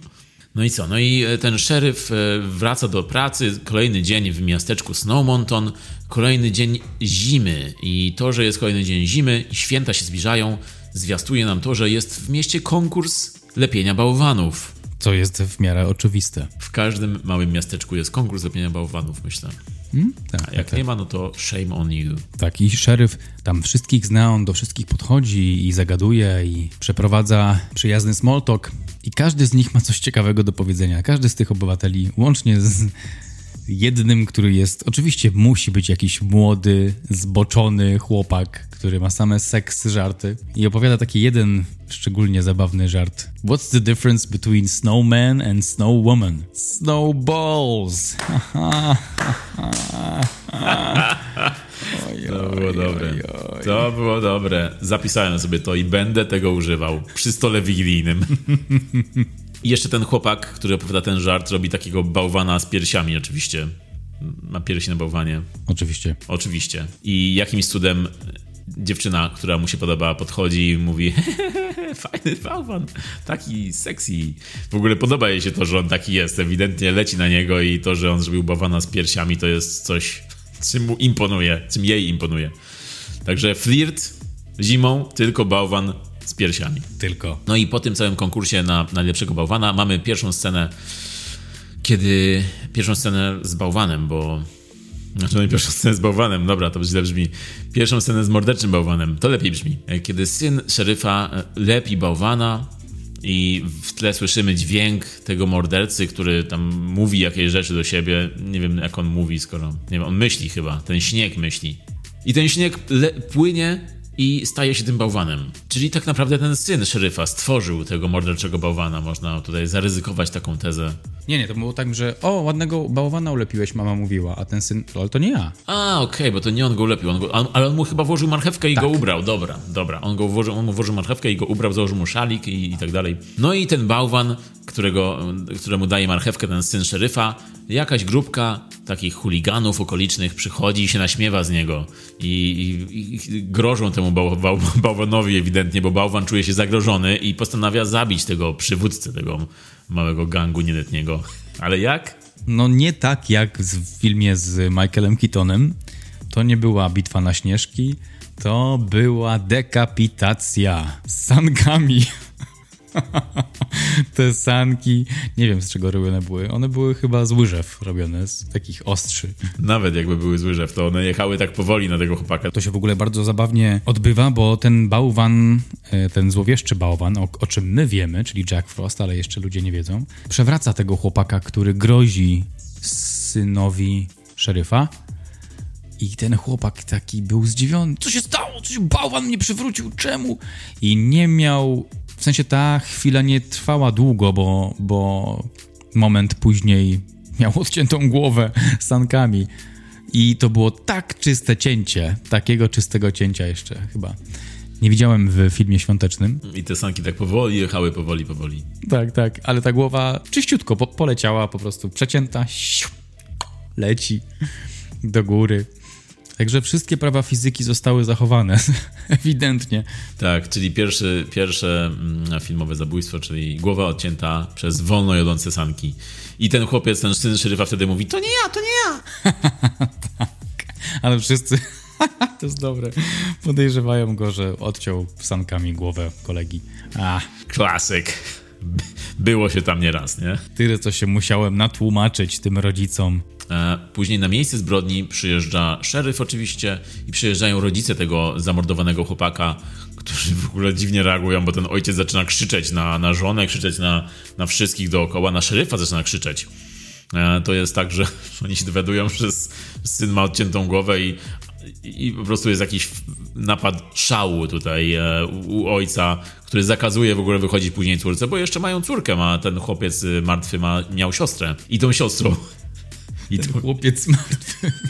No i co? No i e, ten szeryf e, wraca do pracy. Kolejny dzień w miasteczku Snowmonton. Kolejny dzień zimy. I to, że jest kolejny dzień zimy i święta się zbliżają, zwiastuje nam to, że jest w mieście konkurs lepienia bałwanów. Co jest w miarę oczywiste. W każdym małym miasteczku jest konkurs lepienia bałwanów, myślę. Tak, A jak nie ma, no to shame on you. Tak, i szeryf tam wszystkich zna, on do wszystkich podchodzi i zagaduje i przeprowadza przyjazny small talk. I każdy z nich ma coś ciekawego do powiedzenia. Każdy z tych obywateli, łącznie z jednym, który jest, oczywiście musi być jakiś młody, zboczony chłopak, który ma same seks żarty i opowiada taki jeden szczególnie zabawny żart. What's the difference between snowman and snowwoman? Snowballs! To było dobre. To było dobre. Zapisałem sobie to i będę tego używał przy stole wigilijnym. I jeszcze ten chłopak, który opowiada ten żart, robi takiego bałwana z piersiami oczywiście. Ma piersi na bałwanie. Oczywiście. Oczywiście. I jakimś cudem dziewczyna, która mu się podoba, podchodzi i mówi fajny bałwan, taki sexy. W ogóle podoba jej się to, że on taki jest. Ewidentnie leci na niego i to, że on zrobił bałwana z piersiami, to jest coś, czym mu imponuje, czym jej imponuje. Także flirt zimą, tylko bałwan z piersiami. Tylko. No i po tym całym konkursie na najlepszego bałwana mamy pierwszą scenę, kiedy. Pierwszą scenę z bałwanem, bo. Znaczy, no pierwszą scenę z bałwanem, dobra, to źle brzmi. Pierwszą scenę z morderczym bałwanem, to lepiej brzmi. Kiedy syn szeryfa e, lepi bałwana i w tle słyszymy dźwięk tego mordercy, który tam mówi jakieś rzeczy do siebie. Nie wiem, jak on mówi, skoro. Nie wiem, on myśli chyba. Ten śnieg myśli. I ten śnieg płynie i staje się tym bałwanem. Czyli tak naprawdę ten syn szeryfa stworzył tego morderczego bałwana. Można tutaj zaryzykować taką tezę. Nie, nie, to było tak, że o, ładnego bałwana ulepiłeś, mama mówiła, a ten syn, ale to nie ja. A, okej, bo to nie on go ulepił, on go, on, ale on mu chyba włożył marchewkę i go ubrał. Dobra, dobra. On, go włożył, on mu włożył marchewkę i go ubrał, założył mu szalik i, i tak dalej. No i ten bałwan, którego, któremu daje marchewkę ten syn szeryfa, jakaś grupka takich chuliganów okolicznych przychodzi i się naśmiewa z niego. I, i, i grożą temu bał, bał, bałwanowi ewidentnie, bo bałwan czuje się zagrożony i postanawia zabić tego przywódcę tego małego gangu nieletniego. Ale jak? No nie tak jak w filmie z Michaelem Keatonem. To nie była bitwa na śnieżki, to była dekapitacja z sankami. Te sanki, nie wiem z czego robione były. One były chyba z łyżew robione, z takich ostrzy. Nawet jakby były złyżew, to one jechały tak powoli na tego chłopaka. To się w ogóle bardzo zabawnie odbywa, bo ten bałwan, e, ten złowieszczy bałwan, o, o czym my wiemy, czyli Jack Frost, ale jeszcze ludzie nie wiedzą, przewraca tego chłopaka, który grozi synowi szeryfa. I ten chłopak taki był zdziwiony. Co się stało? Co się bałwan mnie przywrócił? Czemu? I nie miał. W sensie ta chwila nie trwała długo, bo, bo moment później miał odciętą głowę sankami. I to było tak czyste cięcie, takiego czystego cięcia jeszcze chyba. Nie widziałem w filmie świątecznym. I te sanki tak powoli jechały, powoli, powoli. Tak, tak, ale ta głowa czyściutko po, poleciała, po prostu przecięta, siu, leci do góry. Także wszystkie prawa fizyki zostały zachowane, ewidentnie. Tak, czyli pierwszy, pierwsze mm, filmowe zabójstwo, czyli głowa odcięta przez wolno jadące sanki. I ten chłopiec, ten syn szeryfa wtedy mówi, to nie ja, to nie ja. Ale wszyscy, to jest dobre, podejrzewają go, że odciął sankami głowę kolegi. A, Klasyk. Było się tam nieraz, nie? tyle co się musiałem natłumaczyć tym rodzicom. E, Później na miejsce zbrodni przyjeżdża szeryf oczywiście i przyjeżdżają rodzice tego zamordowanego chłopaka, którzy w ogóle dziwnie reagują, bo ten ojciec zaczyna krzyczeć na, na żonę, krzyczeć na, na wszystkich dookoła, na szeryfa zaczyna krzyczeć. E, To jest tak, że oni się dowiadują, że syn ma odciętą głowę i, i po prostu jest jakiś napad szału tutaj e, u ojca, który zakazuje w ogóle wychodzić później córce, bo jeszcze mają córkę, ma ten chłopiec y, martwy ma, miał siostrę i tą siostrą. I to, Chłopiec martwy.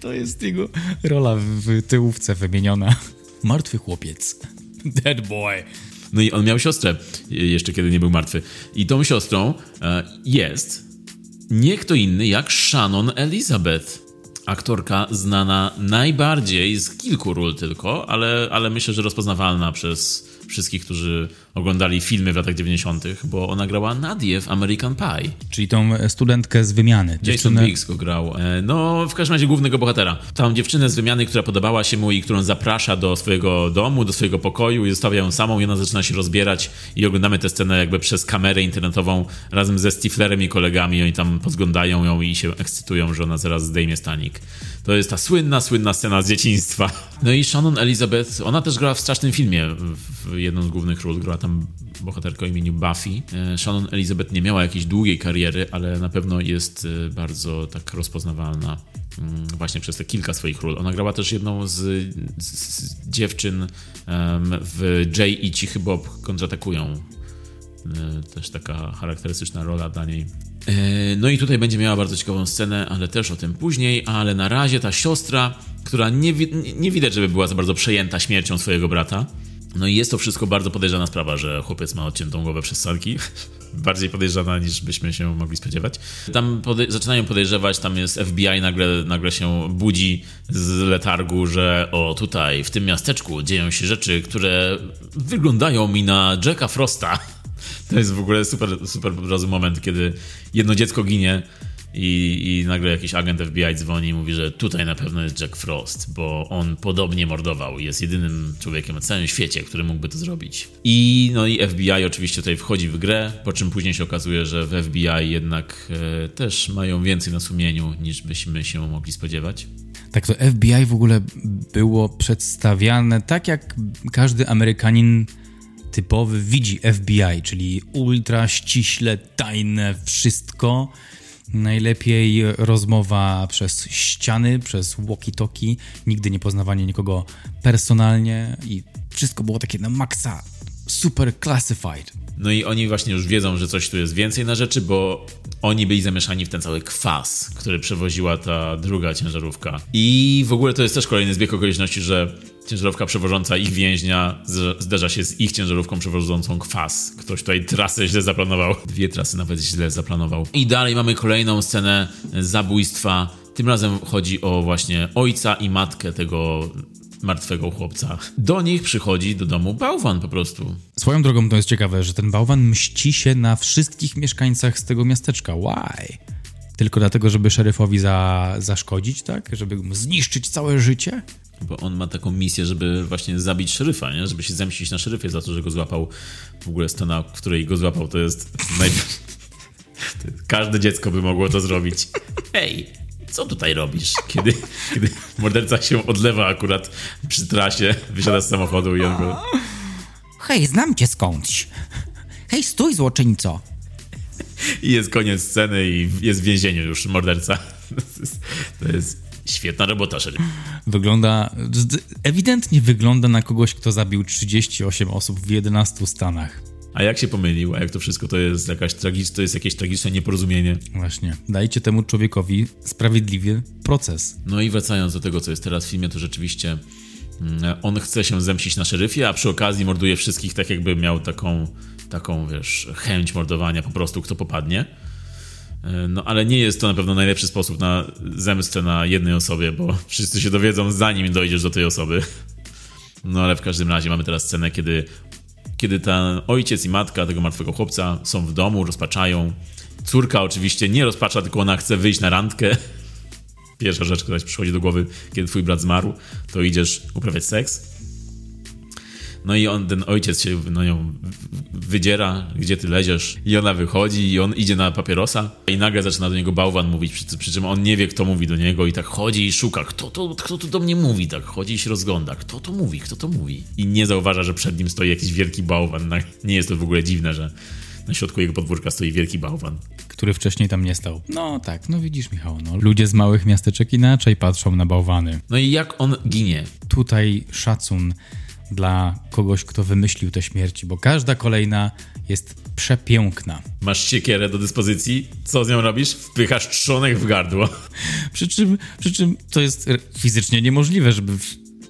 To jest jego rola w tyłówce wymieniona. Martwy chłopiec. Dead boy. No i on miał siostrę y, jeszcze kiedy nie był martwy. I tą siostrą e, jest nie kto inny jak Shannon Elizabeth. Aktorka znana najbardziej z kilku ról tylko, ale, ale myślę, że rozpoznawalna przez wszystkich, którzy oglądali filmy w latach 90., bo ona grała Nadię w American Pie. Czyli tą studentkę z wymiany. Jason Dziewczynę- Biggs go grał. E, No, w każdym razie głównego bohatera. Tą dziewczynę z wymiany, która podobała się mu i którą zaprasza do swojego domu, do swojego pokoju i zostawia ją samą i ona zaczyna się rozbierać i oglądamy tę scenę jakby przez kamerę internetową razem ze Stiflerem i kolegami. Oni tam podglądają ją i się ekscytują, że ona zaraz zdejmie stanik. To jest ta słynna, słynna scena z dzieciństwa. No i Shannon Elizabeth, ona też grała w strasznym filmie, w w jedną z głównych ról, grała tam bohaterkę o imieniu Buffy. E, Shannon Elizabeth nie miała jakiejś długiej kariery, ale na pewno jest e, bardzo tak rozpoznawalna mm, właśnie przez te kilka swoich ról. Ona grała też jedną z, z, z dziewczyn w Jay i Cichy Bob kontratakują. E, Też taka charakterystyczna rola dla niej. No i tutaj będzie miała bardzo ciekawą scenę, ale też o tym później, ale na razie ta siostra, która nie- nie widać, żeby była za bardzo przejęta śmiercią swojego brata. No i jest to wszystko bardzo podejrzana sprawa, że chłopiec ma odciętą głowę przez sanki. Bardziej podejrzana niż byśmy się mogli spodziewać. Tam pode- zaczynają podejrzewać, tam jest FBI, nagle, nagle się budzi z letargu, że o tutaj, w tym miasteczku dzieją się rzeczy, które wyglądają mi na Jacka Frosta. To jest w ogóle super, super po prostu moment, kiedy jedno dziecko ginie i, i nagle jakiś agent FBI dzwoni i mówi, że tutaj na pewno jest Jack Frost, bo on podobnie mordował jest jedynym człowiekiem na całym świecie, który mógłby to zrobić. I no i FBI oczywiście tutaj wchodzi w grę, po czym później się okazuje, że w FBI jednak e, też mają więcej na sumieniu niż byśmy się mogli spodziewać. Tak, to FBI w ogóle było przedstawiane tak, jak każdy Amerykanin typowy widzi FBI, czyli ultra ściśle, tajne wszystko. Najlepiej rozmowa przez ściany, przez walkie-talkie, nigdy nie poznawanie nikogo personalnie i wszystko było takie na maksa super classified. No i oni właśnie już wiedzą, że coś tu jest więcej na rzeczy, bo oni byli zamieszani w ten cały kwas, który przewoziła ta druga ciężarówka. I w ogóle to jest też kolejny zbieg okoliczności, że ciężarówka przewożąca ich więźnia zderza się z ich ciężarówką przewożącą kwas. Ktoś tutaj trasę źle zaplanował. Dwie trasy nawet źle zaplanował. I dalej mamy kolejną scenę zabójstwa. Tym razem chodzi o właśnie ojca i matkę tego martwego chłopca. Do nich przychodzi do domu bałwan po prostu. Swoją drogą to jest ciekawe, że ten bałwan mści się na wszystkich mieszkańcach z tego miasteczka. Why? Tylko dlatego, żeby szeryfowi za, zaszkodzić, tak? Żeby mu zniszczyć całe życie? Bo on ma taką misję, żeby właśnie zabić szeryfa, nie? Żeby się zemścić na szeryfie za to, że go złapał. W ogóle scena, w której go złapał, to jest... Naj... Każde dziecko by mogło to zrobić. Hej, co tutaj robisz? Kiedy, kiedy morderca się odlewa akurat przy trasie, wysiada z samochodu i on go... Hej, znam cię skądś. Hej, stój, złoczyńco. I jest koniec sceny i jest w więzieniu już morderca. To jest, to jest świetna robota, szeryf. Wygląda, ewidentnie wygląda na kogoś, kto zabił 38 osób w 11 stanach. A jak się pomylił? A jak to wszystko to jest jakaś tragicz, to jest jakieś tragiczne nieporozumienie? Właśnie. Dajcie temu człowiekowi sprawiedliwy proces. No i wracając do tego, co jest teraz w filmie, to rzeczywiście mm, on chce się zemścić na szeryfie, a przy okazji morduje wszystkich tak jakby miał taką, taką wiesz, chęć mordowania po prostu, kto popadnie. No ale nie jest to na pewno najlepszy sposób na zemstę na jednej osobie, bo wszyscy się dowiedzą zanim dojdziesz do tej osoby. No ale w każdym razie mamy teraz scenę, kiedy, kiedy ten ojciec i matka tego martwego chłopca są w domu, rozpaczają. Córka oczywiście nie rozpacza, tylko ona chce wyjść na randkę. Pierwsza rzecz, która ci przychodzi do głowy, kiedy twój brat zmarł, to idziesz uprawiać seks. No i on, ten ojciec się na nią wydziera, gdzie ty leziesz. I ona wychodzi i on idzie na papierosa i nagle zaczyna do niego bałwan mówić, przy, przy czym on nie wie, kto mówi do niego i tak chodzi i szuka, kto to, kto to do mnie mówi, tak chodzi i się rozgląda, kto to mówi, kto to mówi. I nie zauważa, że przed nim stoi jakiś wielki bałwan. Nie jest to w ogóle dziwne, że na środku jego podwórka stoi wielki bałwan. Który wcześniej tam nie stał. No tak, no widzisz Michał, no. Ludzie z małych miasteczek inaczej patrzą na bałwany. No i jak on ginie? Tutaj szacun dla kogoś, kto wymyślił te śmierci, bo każda kolejna jest przepiękna. Masz siekierę do dyspozycji, co z nią robisz? Wpychasz trzonek w gardło. Przy czym, przy czym to jest fizycznie niemożliwe, żeby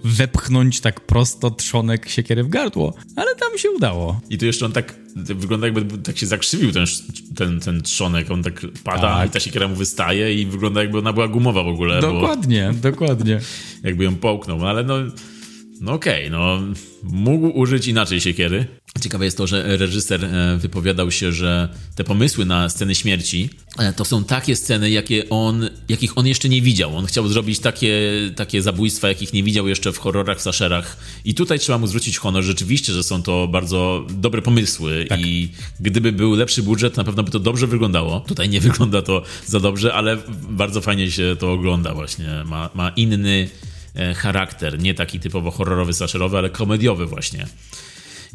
wepchnąć tak prosto trzonek siekiery w gardło, ale tam się udało. I tu jeszcze on tak wygląda jakby tak się zakrzywił ten, ten, ten trzonek, on tak pada Tak. i ta siekiera mu wystaje i wygląda jakby ona była gumowa w ogóle, Dokładnie, dokładnie. bo jakby ją połknął, no ale no, no okej, no mógł użyć inaczej siekiery. Ciekawe jest to, że reżyser e, wypowiadał się, że te pomysły na sceny śmierci e, to są takie sceny, jakie on, jakich on jeszcze nie widział. On chciał zrobić takie, takie zabójstwa, jakich nie widział jeszcze w horrorach, w slasherach. I tutaj trzeba mu zwrócić honor rzeczywiście, że są to bardzo dobre pomysły i gdyby był lepszy budżet, na pewno by to dobrze wyglądało. Tutaj nie wygląda to za dobrze, ale bardzo fajnie się to ogląda właśnie. Ma, ma inny charakter, nie taki typowo horrorowy, slasherowy, ale komediowy właśnie.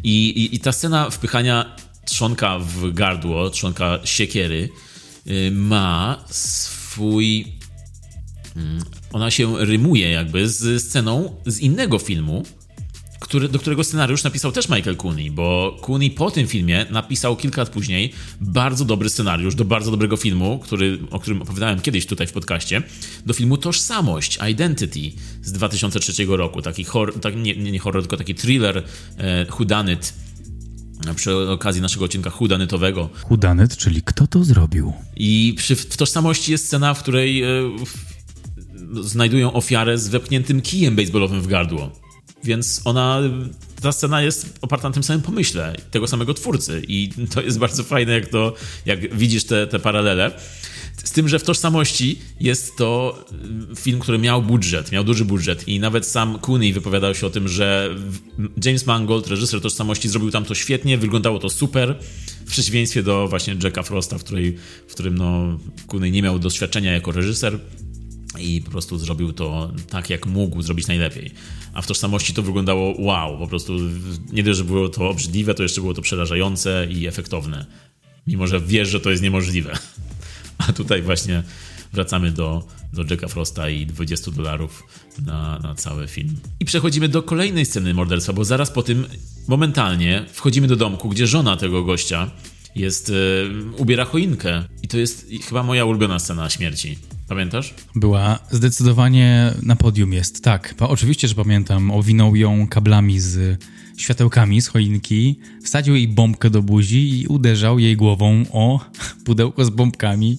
I, i, I ta scena wpychania trzonka w gardło, trzonka siekiery, y, ma swój. mm, Ona się rymuje jakby z sceną z innego filmu, który, do którego scenariusz napisał też Michael Cooney, bo Cooney po tym filmie napisał kilka lat później bardzo dobry scenariusz do bardzo dobrego filmu, który, o którym opowiadałem kiedyś tutaj w podcaście, do filmu Tożsamość, Identity z 2003 roku. Taki horror, tak, nie, nie, horror, tylko taki thriller e, whodunit przy okazji naszego odcinka whodunitowego. Hudanyt, czyli kto to zrobił? I przy, w tożsamości jest scena, w której e, w, znajdują ofiarę z wepchniętym kijem baseballowym w gardło. Więc ona, ta scena jest oparta na tym samym pomyśle tego samego twórcy. I to jest bardzo fajne, jak to, jak widzisz te, te paralele. Z tym, że w tożsamości jest to y, film, który miał budżet, miał duży budżet i nawet sam Cooney wypowiadał się o tym, że James Mangold, reżyser tożsamości, zrobił tam to świetnie, wyglądało to super, w przeciwieństwie do właśnie Jacka Frosta, w, której, w którym no, Cooney nie miał doświadczenia jako reżyser i po prostu zrobił to tak, jak mógł zrobić najlepiej. A w tożsamości to wyglądało wow, po prostu nie dość, że było to obrzydliwe, to jeszcze było to przerażające i efektowne. Mimo, że wiesz, że to jest niemożliwe. A tutaj właśnie wracamy do, do Jacka Frosta i 20 dolarów na, na cały film. I przechodzimy do kolejnej sceny morderstwa, bo zaraz po tym momentalnie wchodzimy do domku, gdzie żona tego gościa jest, e, ubiera choinkę. I to jest chyba moja ulubiona scena śmierci. Pamiętasz? Była zdecydowanie na podium jest, tak. Oczywiście, że pamiętam. Owinął ją kablami z światełkami z choinki, wsadził jej bombkę do buzi i uderzał jej głową o pudełko z bombkami,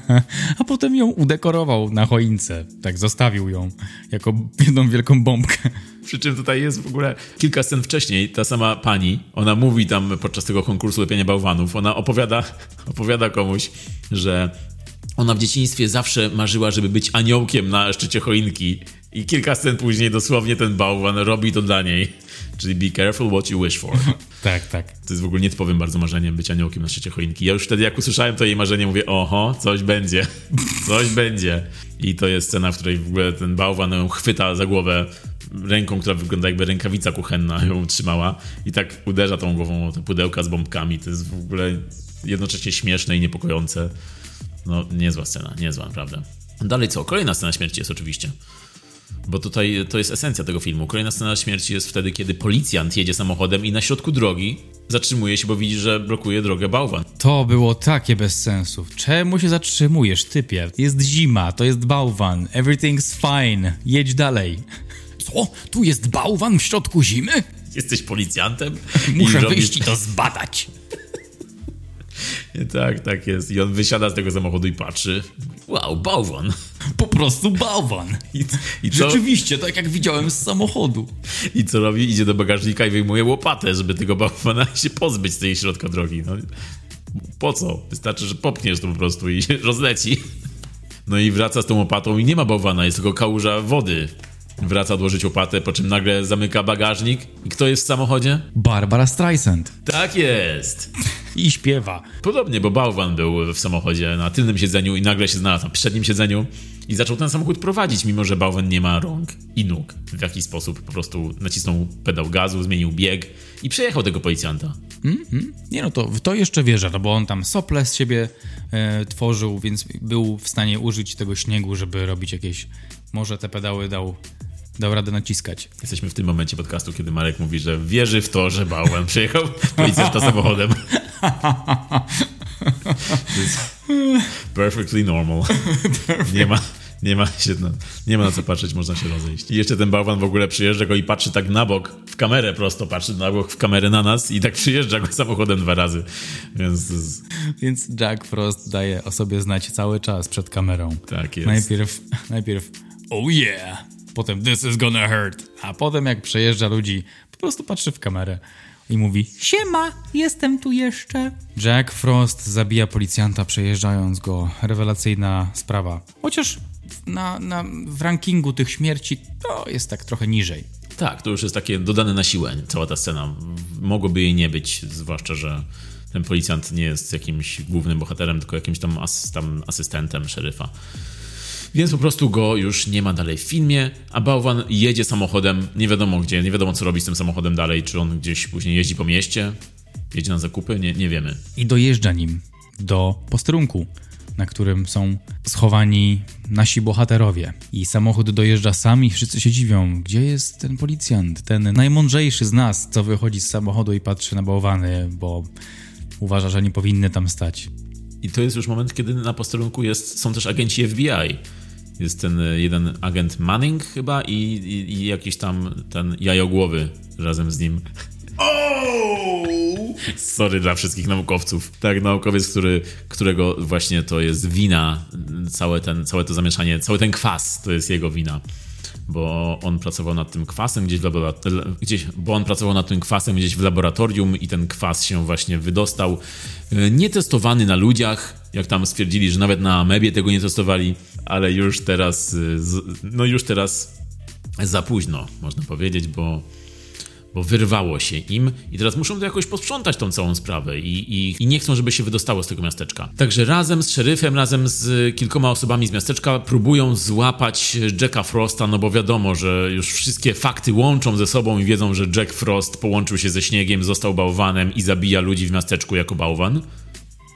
a potem ją udekorował na choince. Tak, zostawił ją jako jedną wielką bombkę. Przy czym tutaj jest w ogóle kilka scen wcześniej, ta sama pani, ona mówi tam podczas tego konkursu lepienia bałwanów, ona opowiada, opowiada komuś, że ona w dzieciństwie zawsze marzyła, żeby być aniołkiem na szczycie choinki i kilka scen później dosłownie ten bałwan robi to dla niej. Czyli be careful what you wish for. Tak, tak. To jest w ogóle nietypowym bardzo marzeniem być aniołkiem na szczycie choinki. Ja już wtedy jak usłyszałem to jej marzenie, mówię, oho, coś będzie, coś będzie. I to jest scena, w której w ogóle ten bałwan ją chwyta za głowę ręką, która wygląda jakby rękawica kuchenna ją trzymała i tak uderza tą głową o te pudełka z bombkami. To jest w ogóle jednocześnie śmieszne i niepokojące. No, niezła scena, niezła, naprawdę. Dalej co? Kolejna scena śmierci jest oczywiście. Bo tutaj to jest esencja tego filmu. Kolejna scena śmierci jest wtedy, kiedy policjant jedzie samochodem i na środku drogi zatrzymuje się, bo widzi, że blokuje drogę bałwan. To było takie bez sensu. Czemu się zatrzymujesz, typie? Jest zima, to jest bałwan. Everything's fine. Jedź dalej. Co? Tu jest bałwan w środku zimy? Jesteś policjantem? Muszę robisz- wyjść i to zbadać. Tak, tak jest. I on wysiada z tego samochodu i patrzy. Wow, bałwan. Po prostu bałwan. I, i, co, Rzeczywiście, tak jak widziałem z samochodu. I co robi? Idzie do bagażnika i wyjmuje łopatę, żeby tego bałwana się pozbyć z tej środka drogi. No, po co? Wystarczy, że popchniesz to po prostu i się rozleci. No i wraca z tą łopatą i nie ma bałwana, jest tylko kałuża wody. Wraca odłożyć łopatę, po czym nagle zamyka bagażnik. I kto jest w samochodzie? Barbara Streisand. Tak jest! I śpiewa. Podobnie, bo bałwan był w samochodzie na tylnym siedzeniu i nagle się znalazł na przednim siedzeniu i zaczął ten samochód prowadzić, mimo że bałwan nie ma rąk i nóg. W jakiś sposób po prostu nacisnął pedał gazu, zmienił bieg i przejechał tego policjanta. Nie no, to to jeszcze wierzę, no bo on tam sople z siebie e, tworzył, więc był w stanie użyć tego śniegu, żeby robić jakieś... Może te pedały dał, dał radę naciskać. Jesteśmy w tym momencie podcastu, kiedy Marek mówi, że wierzy w to, że bałwan przejechał policjanta samochodem. Perfectly normal. Nie ma, nie, ma się na, nie ma na co patrzeć, można się rozejść. I jeszcze ten bałwan w ogóle przyjeżdża go i patrzy tak na bok, w kamerę prosto, patrzy na bok, w kamerę na nas i tak przyjeżdża go samochodem dwa razy. Więc Więc Jack Frost daje o sobie znać cały czas przed kamerą. Tak jest. Najpierw, najpierw oh yeah, potem this is gonna hurt, a potem jak przejeżdża ludzi, po prostu patrzy w kamerę i mówi Siema, jestem tu jeszcze. Jack Frost zabija policjanta przejeżdżając go. Rewelacyjna sprawa. Chociaż na, na, w rankingu tych śmierci to jest tak trochę niżej. Tak, to już jest takie dodane na siłę, cała ta scena. Mogłoby jej nie być, zwłaszcza, że ten policjant nie jest jakimś głównym bohaterem, tylko jakimś tam, as, tam asystentem szeryfa. Więc po prostu go już nie ma dalej w filmie, a bałwan jedzie samochodem, nie wiadomo gdzie, nie wiadomo co robi z tym samochodem dalej, czy on gdzieś później jeździ po mieście, jedzie na zakupy, nie, nie wiemy. I dojeżdża nim do posterunku, na którym są schowani nasi bohaterowie. I samochód dojeżdża sam i wszyscy się dziwią, gdzie jest ten policjant, ten najmądrzejszy z nas, co wychodzi z samochodu i patrzy na bałwany, bo uważa, że nie powinny tam stać. I to jest już moment, kiedy na posterunku jest, są też agenci FBI. Jest ten e, jeden agent Manning chyba i, i, i jakiś tam ten jajogłowy razem z nim. Sorry dla wszystkich naukowców. Tak, naukowiec, który, którego właśnie to jest wina, całe, ten, całe to zamieszanie, cały ten kwas to jest jego wina. Bo on pracował nad tym kwasem gdzieś w laboratorium, gdzieś, bo on pracował nad tym kwasem gdzieś w laboratorium i ten kwas się właśnie wydostał. E, Nietestowany na ludziach, jak tam stwierdzili, że nawet na amebie tego nie testowali, ale już teraz, z- no już teraz za późno, można powiedzieć, bo bo wyrwało się im i teraz muszą to jakoś posprzątać tą całą sprawę i, i, i nie chcą, żeby się wydostało z tego miasteczka. Także razem z szeryfem, razem z kilkoma osobami z miasteczka próbują złapać Jacka Frosta, no bo wiadomo, że już wszystkie fakty łączą ze sobą i wiedzą, że Jack Frost połączył się ze śniegiem, został bałwanem i zabija ludzi w miasteczku jako bałwan.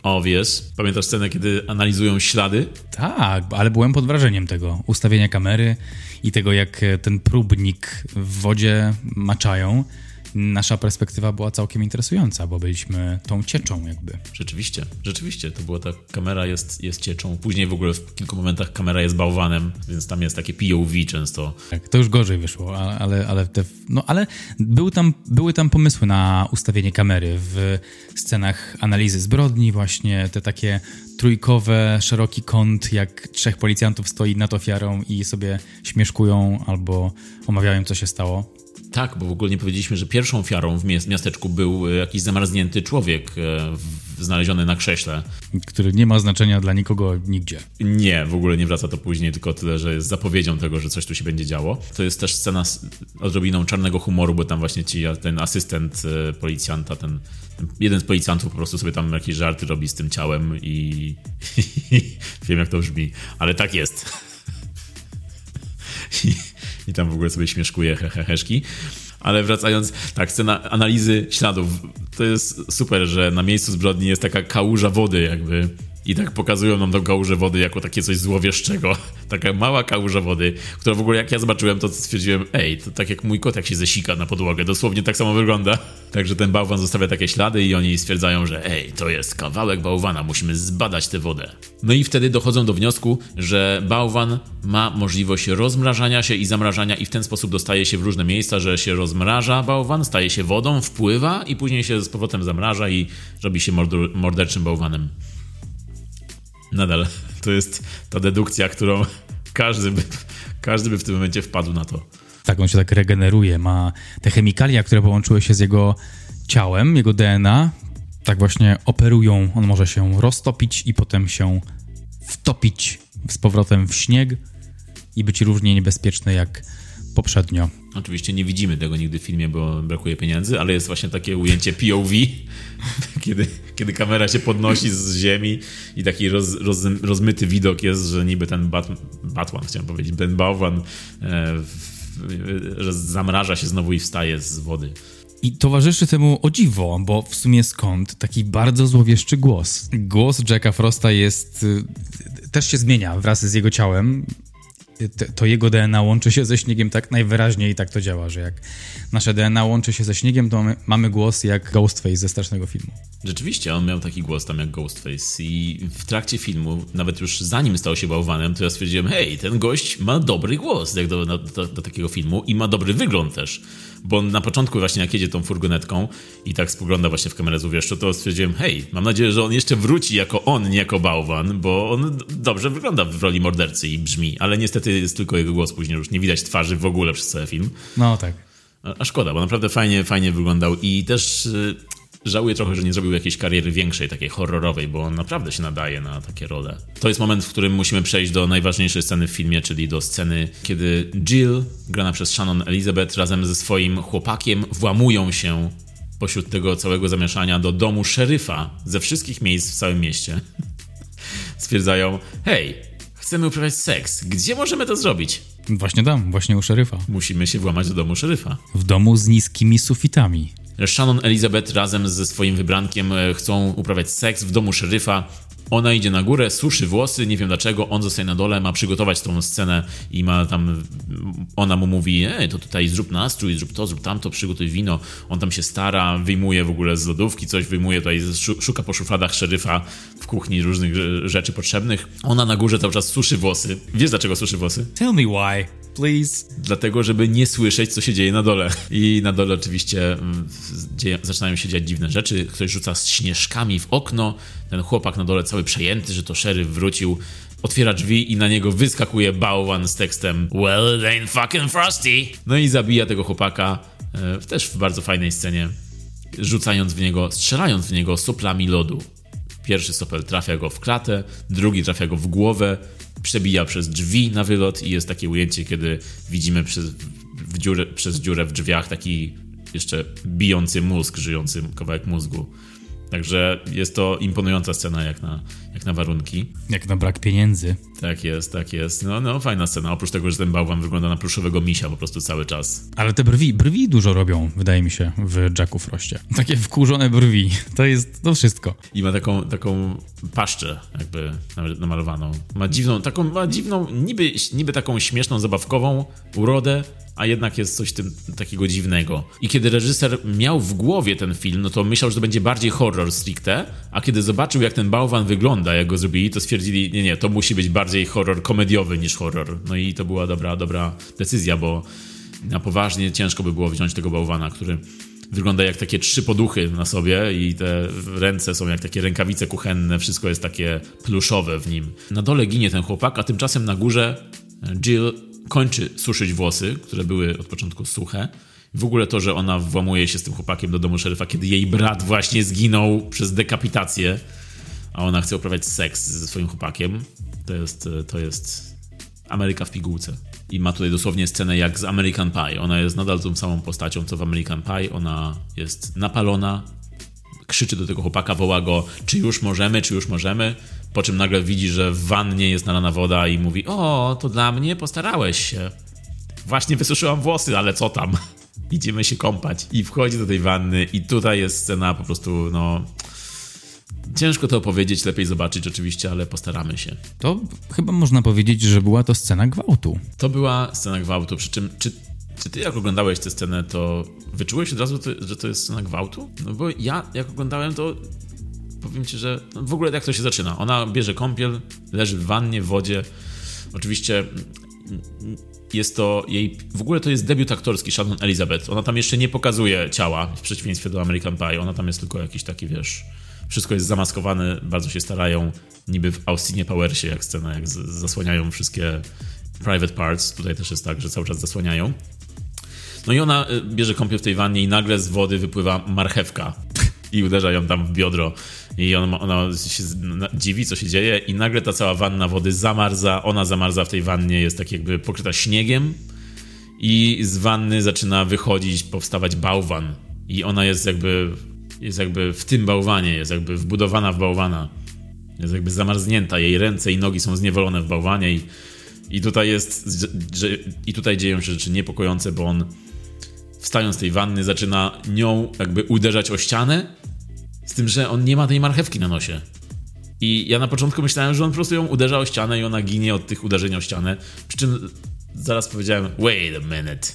Obvious. Pamiętasz scenę, kiedy analizują ślady? Tak, ale byłem pod wrażeniem tego ustawienia kamery i tego, jak e, ten próbnik w wodzie maczają. Nasza perspektywa była całkiem interesująca, bo byliśmy tą cieczą jakby. Rzeczywiście, rzeczywiście, to była ta kamera jest, jest cieczą. Później w ogóle w kilku momentach kamera jest bałwanem, więc tam jest takie POV często. Tak, to już gorzej wyszło, ale, ale, te, no, ale były, tam, były tam pomysły na ustawienie kamery w scenach analizy zbrodni, właśnie te takie trójkowe, szeroki kąt, jak trzech policjantów stoi nad ofiarą i sobie śmieszkują albo omawiają, co się stało. Tak, bo w ogóle nie powiedzieliśmy, że pierwszą ofiarą w miasteczku był e, jakiś zamarznięty człowiek e, znaleziony na krześle. który nie ma znaczenia dla nikogo nigdzie. Nie, w ogóle nie wraca to później, tylko tyle, że jest zapowiedzią tego, że coś tu się będzie działo. To jest też scena z odrobiną czarnego humoru, bo tam właśnie ci, ten asystent e, policjanta, ten, ten jeden z policjantów po prostu sobie tam jakieś żarty robi z tym ciałem i wiem jak to brzmi, ale tak jest. I, tam w ogóle sobie śmieszkuje heheszki. Ale wracając, tak, scena analizy śladów. To jest super, że na miejscu zbrodni jest taka kałuża wody jakby. I tak pokazują nam tą kałużę wody jako takie coś złowieszczego. Taka mała kałuża wody, która w ogóle jak ja zobaczyłem, to stwierdziłem, ej, to tak jak mój kot, jak się zesika na podłogę. Dosłownie tak samo wygląda. Także ten bałwan zostawia takie ślady i oni stwierdzają, że ej, to jest kawałek bałwana, musimy zbadać tę wodę. No i wtedy dochodzą do wniosku, że bałwan ma możliwość rozmrażania się i zamrażania i w ten sposób dostaje się w różne miejsca, że się rozmraża bałwan, staje się wodą, wpływa i później się z powrotem zamraża i robi się morderczym bałwanem. Nadal to jest ta dedukcja, którą każdy by, każdy by w tym momencie wpadł na to. Tak, on się tak regeneruje, ma te chemikalia, które połączyły się z jego ciałem, jego DNA, tak właśnie operują. On może się roztopić i potem się wtopić z powrotem w śnieg i być równie niebezpieczny jak poprzednio. Oczywiście nie widzimy tego nigdy w filmie, bo brakuje pieniędzy, ale jest właśnie takie ujęcie POV, kiedy, kiedy kamera się podnosi z ziemi i taki roz, roz, rozmyty widok jest, że niby ten bat, Batman, chciałem powiedzieć, ten bałwan e, że zamraża się znowu i wstaje z wody. I towarzyszy temu o dziwo, bo w sumie skąd taki bardzo złowieszczy głos. Głos Jacka Frosta jest. y, też się zmienia wraz z jego ciałem. To jego DNA łączy się ze śniegiem tak najwyraźniej tak to działa, że jak nasze DNA łączy się ze śniegiem, to mamy, mamy głos jak Ghostface ze strasznego filmu. Rzeczywiście, on miał taki głos tam jak Ghostface i w trakcie filmu, nawet już zanim stał się bałwanem, to ja stwierdziłem, hej, ten gość ma dobry głos jak do, do, do takiego filmu i ma dobry wygląd też. Bo on na początku właśnie jak jedzie tą furgonetką i tak spogląda właśnie w kamerę z uwieszczu, to stwierdziłem, hej, mam nadzieję, że on jeszcze wróci jako on, nie jako bałwan, bo on dobrze wygląda w roli mordercy i brzmi, ale niestety jest tylko jego głos później, już nie widać twarzy w ogóle przez cały film. No tak. A a szkoda, bo naprawdę fajnie, fajnie wyglądał i też y, żałuję trochę, że nie zrobił jakiejś kariery większej, takiej horrorowej, bo on naprawdę się nadaje na takie role. To jest moment, w którym musimy przejść do najważniejszej sceny w filmie, czyli do sceny, kiedy Jill, grana przez Shannon Elizabeth, razem ze swoim chłopakiem włamują się pośród tego całego zamieszania do domu szeryfa ze wszystkich miejsc w całym mieście. Stwierdzają, hej, chcemy uprawiać seks, gdzie możemy to zrobić? Właśnie tam, właśnie u szeryfa. Musimy się włamać do domu szeryfa. W domu z niskimi sufitami. Shannon Elizabeth razem ze swoim wybrankiem e, chcą uprawiać seks w domu szeryfa. Ona idzie na górę, suszy włosy, nie wiem dlaczego, on zostaje na dole, ma przygotować tą scenę i ma tam, ona mu mówi, ej, to tutaj zrób nastrój, zrób to, zrób tamto, przygotuj wino. On tam się stara, wyjmuje w ogóle z lodówki coś, wyjmuje tutaj, szu- szuka po szufladach szeryfa w kuchni różnych rzeczy potrzebnych. Ona na górze cały czas suszy włosy. Wiesz dlaczego suszy włosy? Tell me why, please. Dlatego, żeby nie słyszeć, co się dzieje na dole. I na dole oczywiście mm, dzieje, zaczynają się dziać dziwne rzeczy. Ktoś rzuca śnieżkami w okno. Ten chłopak na dole cały przejęty, że to szeryf wrócił. Otwiera drzwi i na niego wyskakuje bałwan z tekstem Well, it ain't fucking frosty. No i zabija tego chłopaka, e, też w bardzo fajnej scenie, rzucając w niego, strzelając w niego soplami lodu. Pierwszy sopel trafia go w klatę, drugi trafia go w głowę, przebija przez drzwi na wylot i jest takie ujęcie, kiedy widzimy przez, dziurę, przez dziurę w drzwiach taki jeszcze bijący mózg, żyjący kawałek mózgu. Także jest to imponująca scena jak na, jak na warunki. Jak na brak pieniędzy. Tak jest, tak jest. No, no, fajna scena. Oprócz tego, że ten bałwan wygląda na pluszowego misia po prostu cały czas. Ale te brwi, brwi dużo robią, wydaje mi się, w Jacku Froście. Takie wkurzone brwi. To jest to wszystko. I ma taką, taką paszczę jakby namalowaną. Ma dziwną, taką, ma dziwną, niby, niby taką śmieszną, zabawkową urodę, a jednak jest coś tym takiego dziwnego. I kiedy reżyser miał w głowie ten film, no to myślał, że to będzie bardziej horror stricte, a kiedy zobaczył, jak ten bałwan wygląda, jak go zrobili, to stwierdzili, nie, nie, to musi być bardziej horror komediowy niż horror. No i to była dobra, dobra decyzja, bo na poważnie ciężko by było wziąć tego bałwana, który wygląda jak takie trzy poduchy na sobie i te ręce są jak takie rękawice kuchenne, wszystko jest takie pluszowe w nim. Na dole ginie ten chłopak, a tymczasem na górze Jill kończy suszyć włosy, które były od początku suche. W ogóle to, że ona włamuje się z tym chłopakiem do domu szeryfa, kiedy jej brat właśnie zginął przez dekapitację, a ona chce uprawiać seks ze swoim chłopakiem, to jest, to jest Ameryka w pigułce. I ma tutaj dosłownie scenę jak z American Pie. Ona jest nadal tą samą postacią, co w American Pie. Ona jest napalona, krzyczy do tego chłopaka, woła go, czy już możemy, czy już możemy. Po czym nagle widzi, że w wannie jest nalana woda i mówi, o, to dla mnie postarałeś się. Właśnie wysuszyłam włosy, ale co tam? Idziemy się kąpać. I wchodzi do tej wanny i tutaj jest scena po prostu, no... Ciężko to opowiedzieć, lepiej zobaczyć oczywiście, ale postaramy się. To chyba można powiedzieć, że była to scena gwałtu. To była scena gwałtu, przy czym czy, czy ty jak oglądałeś tę scenę, to wyczułeś od razu, że to jest scena gwałtu? No bo ja jak oglądałem to powiem ci, że w ogóle jak to się zaczyna? Ona bierze kąpiel, leży w wannie, w wodzie. Oczywiście jest to jej, w ogóle to jest debiut aktorski Shannon Elizabeth. Ona tam jeszcze nie pokazuje ciała, w przeciwieństwie do American Pie. Ona tam jest tylko jakiś taki, wiesz, wszystko jest zamaskowane, bardzo się starają, niby w Austinie Powersie, jak scena, jak zasłaniają wszystkie private parts. Tutaj też jest tak, że cały czas zasłaniają. No i ona y, bierze kąpiel w tej wannie i nagle z wody wypływa marchewka i uderza ją tam w biodro. I ona, ona się dziwi, co się dzieje i nagle ta cała wanna wody zamarza, ona zamarza w tej wannie, jest tak jakby pokryta śniegiem i z wanny zaczyna wychodzić, powstawać bałwan. I ona jest jakby, jest jakby w tym bałwanie, jest jakby wbudowana w bałwana. Jest jakby zamarznięta, jej ręce i nogi są zniewolone w bałwanie i, i tutaj jest, że, i tutaj dzieją się rzeczy niepokojące, bo on wstając z tej wanny zaczyna nią jakby uderzać o ścianę, z tym, że on nie ma tej marchewki na nosie. I ja na początku myślałem, że on po prostu ją uderza o ścianę i ona ginie od tych uderzeń o ścianę. Przy czym zaraz powiedziałem, wait a minute.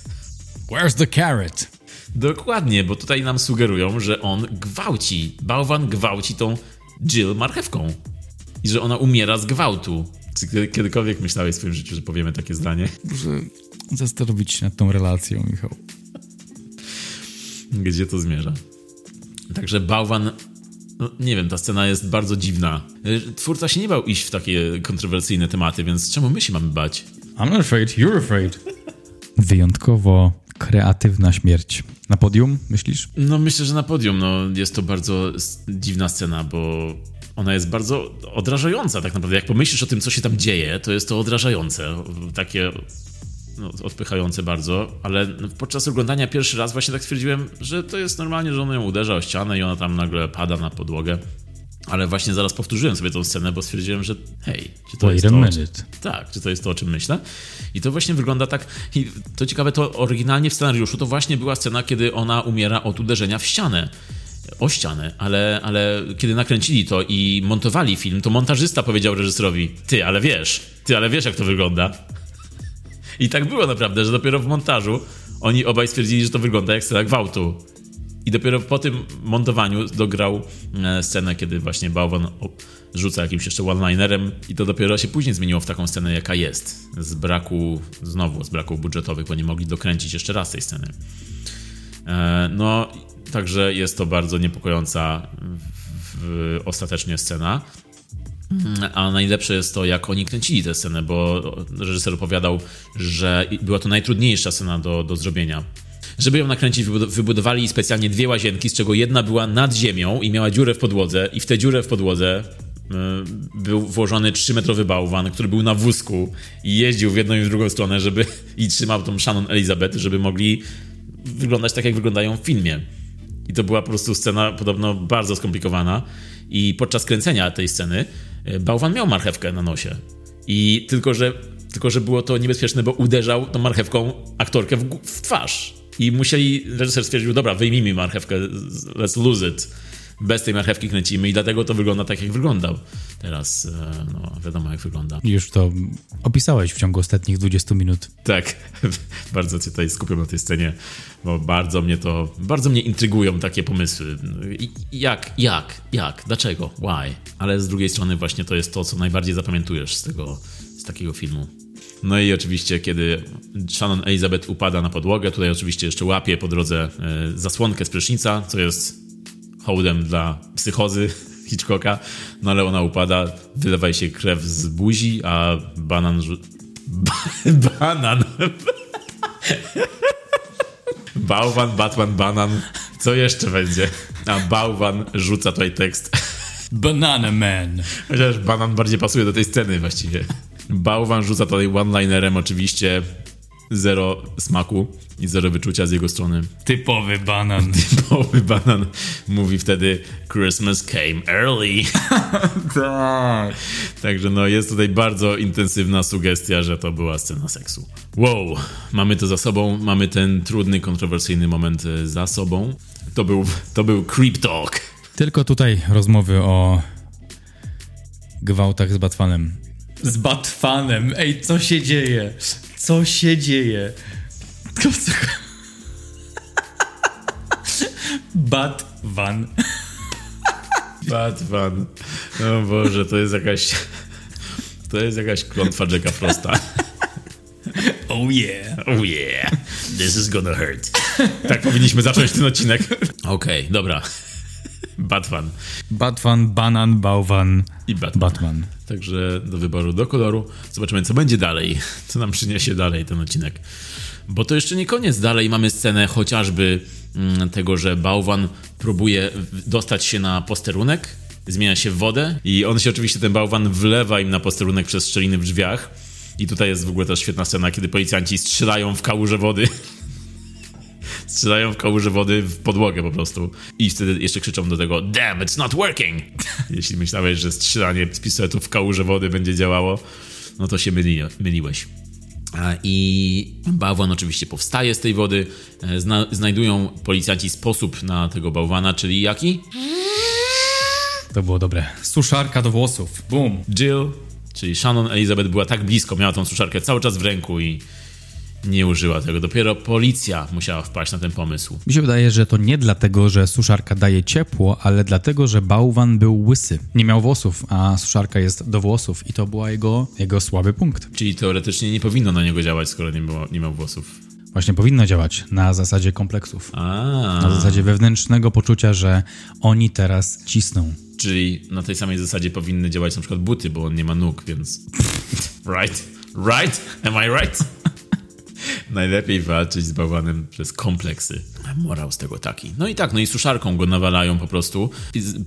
Where's the carrot? Dokładnie, bo tutaj nam sugerują, że on gwałci. Bałwan gwałci tą Jill marchewką. I że ona umiera z gwałtu. Czy kiedykolwiek myślałeś w swoim życiu, że powiemy takie zdanie? Muszę zastanowić się nad tą relacją, Michał. Gdzie to zmierza? Także bałwan no, nie wiem, ta scena jest bardzo dziwna. Twórca się nie bał iść w takie kontrowersyjne tematy, więc czemu my się mamy bać? I'm not afraid, you're afraid. Wyjątkowo kreatywna śmierć. Na podium, myślisz? No myślę, że na podium. No, jest to bardzo dziwna scena, bo ona jest bardzo odrażająca tak naprawdę. Jak pomyślisz o tym, co się tam dzieje, to jest to odrażające. Takie no, odpychające bardzo, ale podczas oglądania pierwszy raz właśnie tak stwierdziłem, że to jest normalnie, że on ją uderza o ścianę i ona tam nagle pada na podłogę. Ale właśnie zaraz powtórzyłem sobie tą scenę, bo stwierdziłem, że hej, czy to Wait jest to, minute. tak, czy to jest to, o czym myślę. I to właśnie wygląda tak, i to ciekawe, to oryginalnie w scenariuszu to właśnie była scena, kiedy ona umiera od uderzenia w ścianę. O ścianę, ale, ale kiedy nakręcili to i montowali film, to montażysta powiedział reżyserowi: Ty, ale wiesz, ty, ale wiesz, jak to wygląda. I tak było naprawdę, że dopiero w montażu oni obaj stwierdzili, że to wygląda jak scena gwałtu. I dopiero po tym montowaniu dograł e, scenę, kiedy właśnie bałwan rzuca jakimś jeszcze one-linerem i to dopiero się później zmieniło w taką scenę, jaka jest. Z braku, znowu z braków budżetowych, bo nie mogli dokręcić jeszcze raz tej sceny. E, no, także jest to bardzo niepokojąca ostatecznie scena. A najlepsze jest to, jak oni kręcili tę scenę, bo reżyser opowiadał, że była to najtrudniejsza scena do, do zrobienia. Żeby ją nakręcić, wybudowali specjalnie dwie łazienki, z czego jedna była nad ziemią i miała dziurę w podłodze, i w tę dziurę w podłodze y, był włożony 3-metrowy bałwan, który był na wózku i jeździł w jedną i w drugą stronę, żeby i trzymał tą Shannon Elizabeth, żeby mogli wyglądać tak, jak wyglądają w filmie. I to była po prostu scena podobno bardzo skomplikowana. I podczas kręcenia tej sceny e, bałwan miał marchewkę na nosie. I tylko, że, tylko, że było to niebezpieczne, bo uderzał tą marchewką aktorkę w, w twarz. I musieli, reżyser stwierdził, dobra, wyjmijmy marchewkę, let's lose it bez tej marchewki kręcimy i dlatego to wygląda tak, jak wyglądał. Teraz e, no, wiadomo, jak wygląda. Już to opisałeś w ciągu ostatnich 20 minut. Tak, bardzo cię tutaj skupiam na tej scenie, bo bardzo mnie to, bardzo mnie intrygują takie pomysły. Jak, jak, jak, dlaczego, why? Ale z drugiej strony właśnie to jest to, co najbardziej zapamiętujesz z tego, z takiego filmu. No i oczywiście, kiedy Shannon Elizabeth upada na podłogę, tutaj oczywiście jeszcze łapie po drodze e, zasłonkę z prysznica, co jest hołdem dla psychozy Hitchcocka, no ale ona upada, wylewa się krew z buzi, a banan... Ba banan... Bałwan, Batman, banan. Co jeszcze będzie? A bałwan rzuca tutaj tekst. Banana Man. Chociaż banan bardziej pasuje do tej sceny właściwie. Bałwan rzuca tutaj one-linerem oczywiście zero smaku i zero wyczucia z jego strony. Typowy banan. Typowy banan mówi wtedy Christmas came early. tak. Także no jest tutaj bardzo intensywna sugestia, że to była scena seksu. Wow, mamy to za sobą, mamy ten trudny, kontrowersyjny moment e, za sobą. To był, to był Creep Talk. Tylko tutaj rozmowy o gwałtach z Batwanem. Z Batwanem. Ej, co się dzieje? Co się dzieje? Batwan. Batman. O Boże, to jest jakaś... To jest jakaś klątwa Jacka Frosta. Oh yeah. Oh yeah. This is gonna hurt. Tak powinniśmy zacząć ten odcinek. Okej, okay, dobra. Batman. Batman, banan, bałwan i Batman. Batman. Także do wyboru, do koloru. Zobaczymy, co będzie dalej. Co nam przyniesie dalej ten odcinek. Bo to jeszcze nie koniec. Dalej mamy scenę chociażby mm, tego, że bałwan próbuje dostać się na posterunek, zmienia się w wodę i on się oczywiście, ten bałwan, wlewa im na posterunek przez szczeliny w drzwiach. I tutaj jest w ogóle też świetna scena, kiedy policjanci strzelają w kałuże wody. strzelają w kałuże wody w podłogę po prostu. I wtedy jeszcze krzyczą do tego Damn, it's not working! Jeśli myślałeś, że strzelanie z pistoletu w kałuże wody będzie działało, no to się myli, myliłeś. A, I bałwan oczywiście powstaje z tej wody. E, Zna, znajdują policjanci sposób na tego bałwana, czyli jaki? To było dobre. Suszarka do włosów. Boom. Jill, czyli Shannon Elizabeth była tak blisko, miała tą suszarkę cały czas w ręku i nie użyła tego. Dopiero policja musiała wpaść na ten pomysł. Mi się wydaje, że to nie dlatego, że suszarka daje ciepło, ale dlatego, że bałwan był łysy. Nie miał włosów, a suszarka jest do włosów i to była jego, jego słaby punkt. Czyli teoretycznie nie powinno na niego działać, skoro nie, było, nie miał włosów. Właśnie powinno działać na zasadzie kompleksów. A, Na zasadzie wewnętrznego poczucia, że oni teraz cisną. czyli na tej samej zasadzie powinny działać na przykład buty, bo on nie ma nóg, więc... right? Right? Am I right? Najlepiej walczyć z bałwanem przez kompleksy. Morał z tego taki. No i tak, no i suszarką go nawalają po prostu.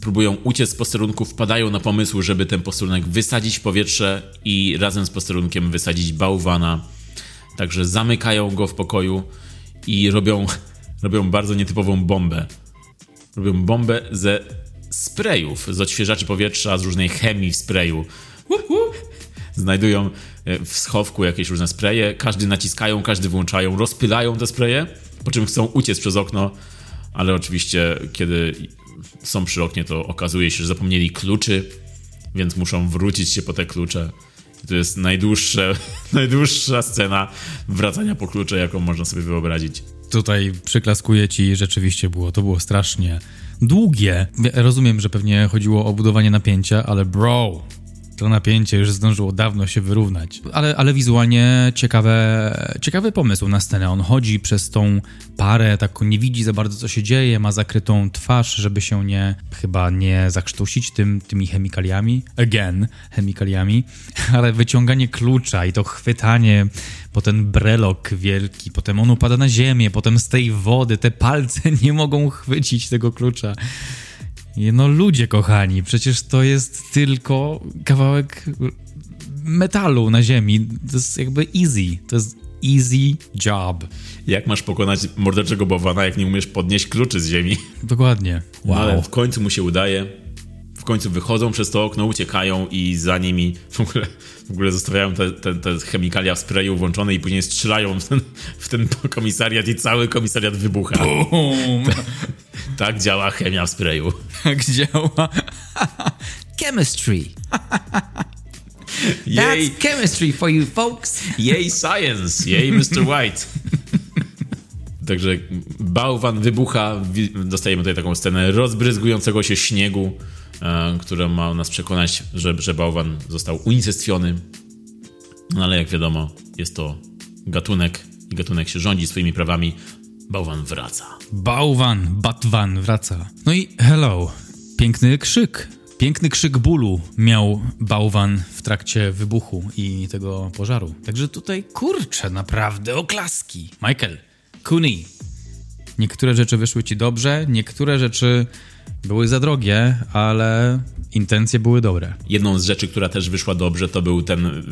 Próbują uciec z posterunku, wpadają na pomysł, żeby ten posterunek wysadzić w powietrze i razem z posterunkiem wysadzić bałwana. Także zamykają go w pokoju i robią, robią bardzo nietypową bombę. Robią bombę ze sprayów, z odświeżaczy powietrza, z różnej chemii w sprayu. Znajdują e, w schowku jakieś różne spraye, każdy naciskają, każdy włączają, rozpylają te spraye, po czym chcą uciec przez okno, ale oczywiście kiedy są przy oknie, to okazuje się, że zapomnieli kluczy, więc muszą wrócić się po te klucze. To jest najdłuższe, najdłuższa scena wracania po klucze, jaką można sobie wyobrazić. Tutaj przyklaskuję ci, rzeczywiście było, to było strasznie długie. Rozumiem, że pewnie chodziło o budowanie napięcia, ale bro, to napięcie już zdążyło dawno się wyrównać. Ale, ale wizualnie ciekawe, ciekawy pomysł na scenę. On chodzi przez tą parę, tak nie widzi za bardzo co się dzieje, ma zakrytą twarz, żeby się nie, chyba nie zakrztusić tym, tymi chemikaliami. Again, chemikaliami. Ale wyciąganie klucza i to chwytanie po ten brelok wielki, potem on upada na ziemię, potem z tej wody te palce nie mogą chwycić tego klucza. No ludzie kochani, przecież to jest tylko kawałek metalu na ziemi. To jest jakby easy. To jest easy job. Jak masz pokonać morderczego bałwana, jak nie umiesz podnieść kluczy z ziemi? Dokładnie. No, ale Wow. w końcu mu się udaje. W końcu wychodzą przez to okno, uciekają i za nimi w ogóle, w ogóle zostawiają te, te, te chemikalia w sprayu włączone i później strzelają w ten, w ten komisariat i cały komisariat wybucha. Tak działa chemia w sprayu. Jak działa? Chemistry. Jej, That's chemistry for you folks. jej science, jej Mr. White. Także bałwan wybucha, dostajemy tutaj taką scenę rozbryzgującego się śniegu, która ma nas przekonać, że, że bałwan został unicestwiony. No ale jak wiadomo, jest to gatunek i gatunek się rządzi swoimi prawami. Bałwan wraca. Bałwan, Batwan wraca. No i hello. Piękny krzyk. Piękny krzyk bólu miał bałwan w trakcie wybuchu i tego pożaru. Także tutaj kurczę, naprawdę oklaski. Michael, Cooney. Niektóre rzeczy wyszły ci dobrze, niektóre rzeczy były za drogie, ale intencje były dobre. Jedną z rzeczy, która też wyszła dobrze, to był ten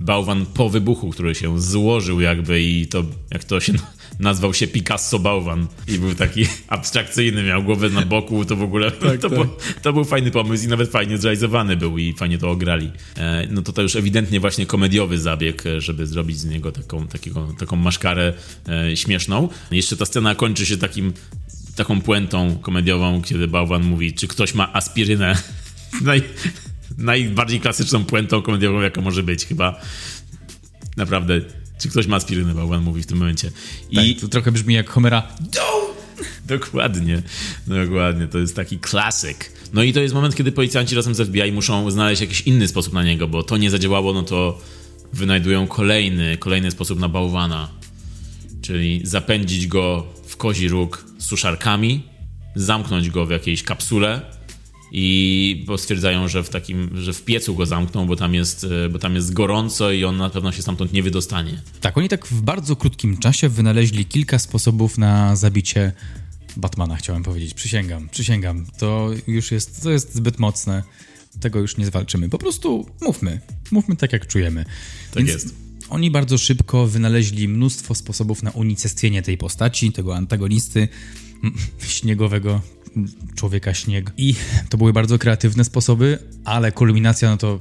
bałwan po wybuchu, który się złożył jakby i to, jak to się nazwał się Picasso bałwan i był taki abstrakcyjny, miał głowę na boku, to w ogóle to, Był, to był fajny pomysł i nawet fajnie zrealizowany był i fajnie to ograli. E, no to to już ewidentnie właśnie komediowy zabieg, e, żeby zrobić z niego taką, takiego, taką maszkarę e, śmieszną. Jeszcze ta scena kończy się takim taką puentą komediową, kiedy bałwan mówi, czy ktoś ma aspirynę. Naj, najbardziej klasyczną puentą komediową, jaka może być chyba. Naprawdę, czy ktoś ma aspirynę, bałwan mówi w tym momencie. I I to trochę brzmi jak Homera. Dokładnie, dokładnie, to jest taki klasyk. No i to jest moment, kiedy policjanci razem z FBI muszą znaleźć jakiś inny sposób na niego, bo to nie zadziałało, no to wynajdują kolejny, kolejny sposób na bałwana. Czyli zapędzić go w kozi róg suszarkami, zamknąć go w jakiejś kapsule i bo stwierdzają, że w takim, że w piecu go zamkną, bo tam jest, e, bo tam jest gorąco i on na pewno się stamtąd nie wydostanie. Tak, oni tak w bardzo krótkim czasie wynaleźli kilka sposobów na zabicie Batmana, chciałem powiedzieć. Przysięgam, przysięgam. To już jest, to jest zbyt mocne. tego już nie zwalczymy. Po prostu mówmy. Mówmy tak, jak czujemy. Tak jest. Oni bardzo szybko wynaleźli mnóstwo sposobów na unicestwienie tej postaci, tego antagonisty śniegowego człowieka śnieg. I to były bardzo kreatywne sposoby, ale kulminacja, no to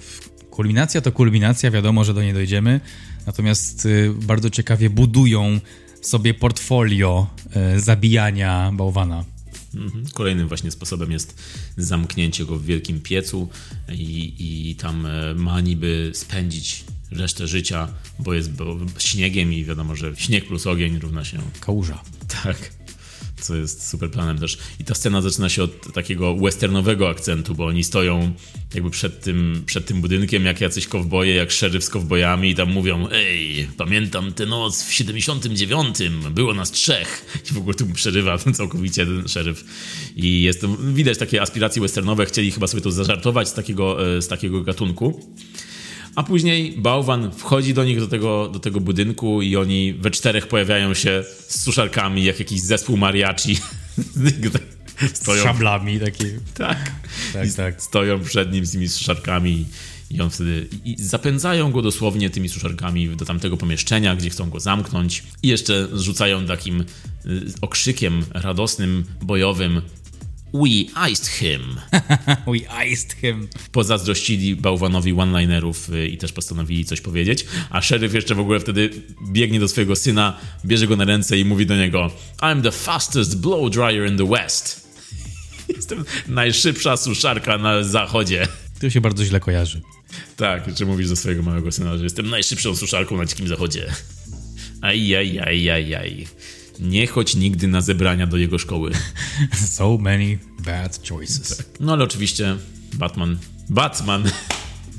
kulminacja to kulminacja, wiadomo, że do niej dojdziemy. Natomiast y, bardzo ciekawie budują sobie portfolio y, zabijania bałwana. Mhm. Kolejnym właśnie sposobem jest zamknięcie go w wielkim piecu i, i tam e, ma niby spędzić resztę życia, bo jest bo śniegiem i wiadomo, że śnieg plus ogień równa się Kałuża. tak. Co jest super planem też. I ta scena zaczyna się od takiego westernowego akcentu, bo oni stoją jakby przed tym, przed tym budynkiem, jak jacyś kowboje, jak szeryf z kowbojami i tam mówią Ej, pamiętam tę noc w 79, było nas trzech. I w ogóle tu przerywa całkowicie ten szeryf. I jest widać takie aspiracje westernowe, chcieli chyba sobie to zażartować z takiego, e, z takiego gatunku. A później bałwan wchodzi do nich do tego, do tego budynku i oni we czterech pojawiają się z suszarkami, jak jakiś zespół mariachi. Z szablami takie. Tak. Tak, tak. Stoją przed nim z tymi suszarkami i on wtedy i zapędzają go dosłownie tymi suszarkami do tamtego pomieszczenia, gdzie chcą go zamknąć i jeszcze rzucają takim y, okrzykiem radosnym, bojowym We iced him. We iced him. Pozazdrościli bałwanowi one-linerów y, i też postanowili coś powiedzieć, a szeryf jeszcze w ogóle wtedy biegnie do swojego syna, bierze go na ręce i mówi do niego I'm the fastest blow dryer in the west. Jestem najszybsza suszarka na zachodzie. To się bardzo źle kojarzy. Tak, czy mówisz do swojego małego syna, że jestem najszybszą suszarką na dzikim zachodzie. Aj, aj, aj, aj, aj. Nie chodź nigdy na zebrania do jego szkoły. So many bad choices. No ale oczywiście Batman... Batman!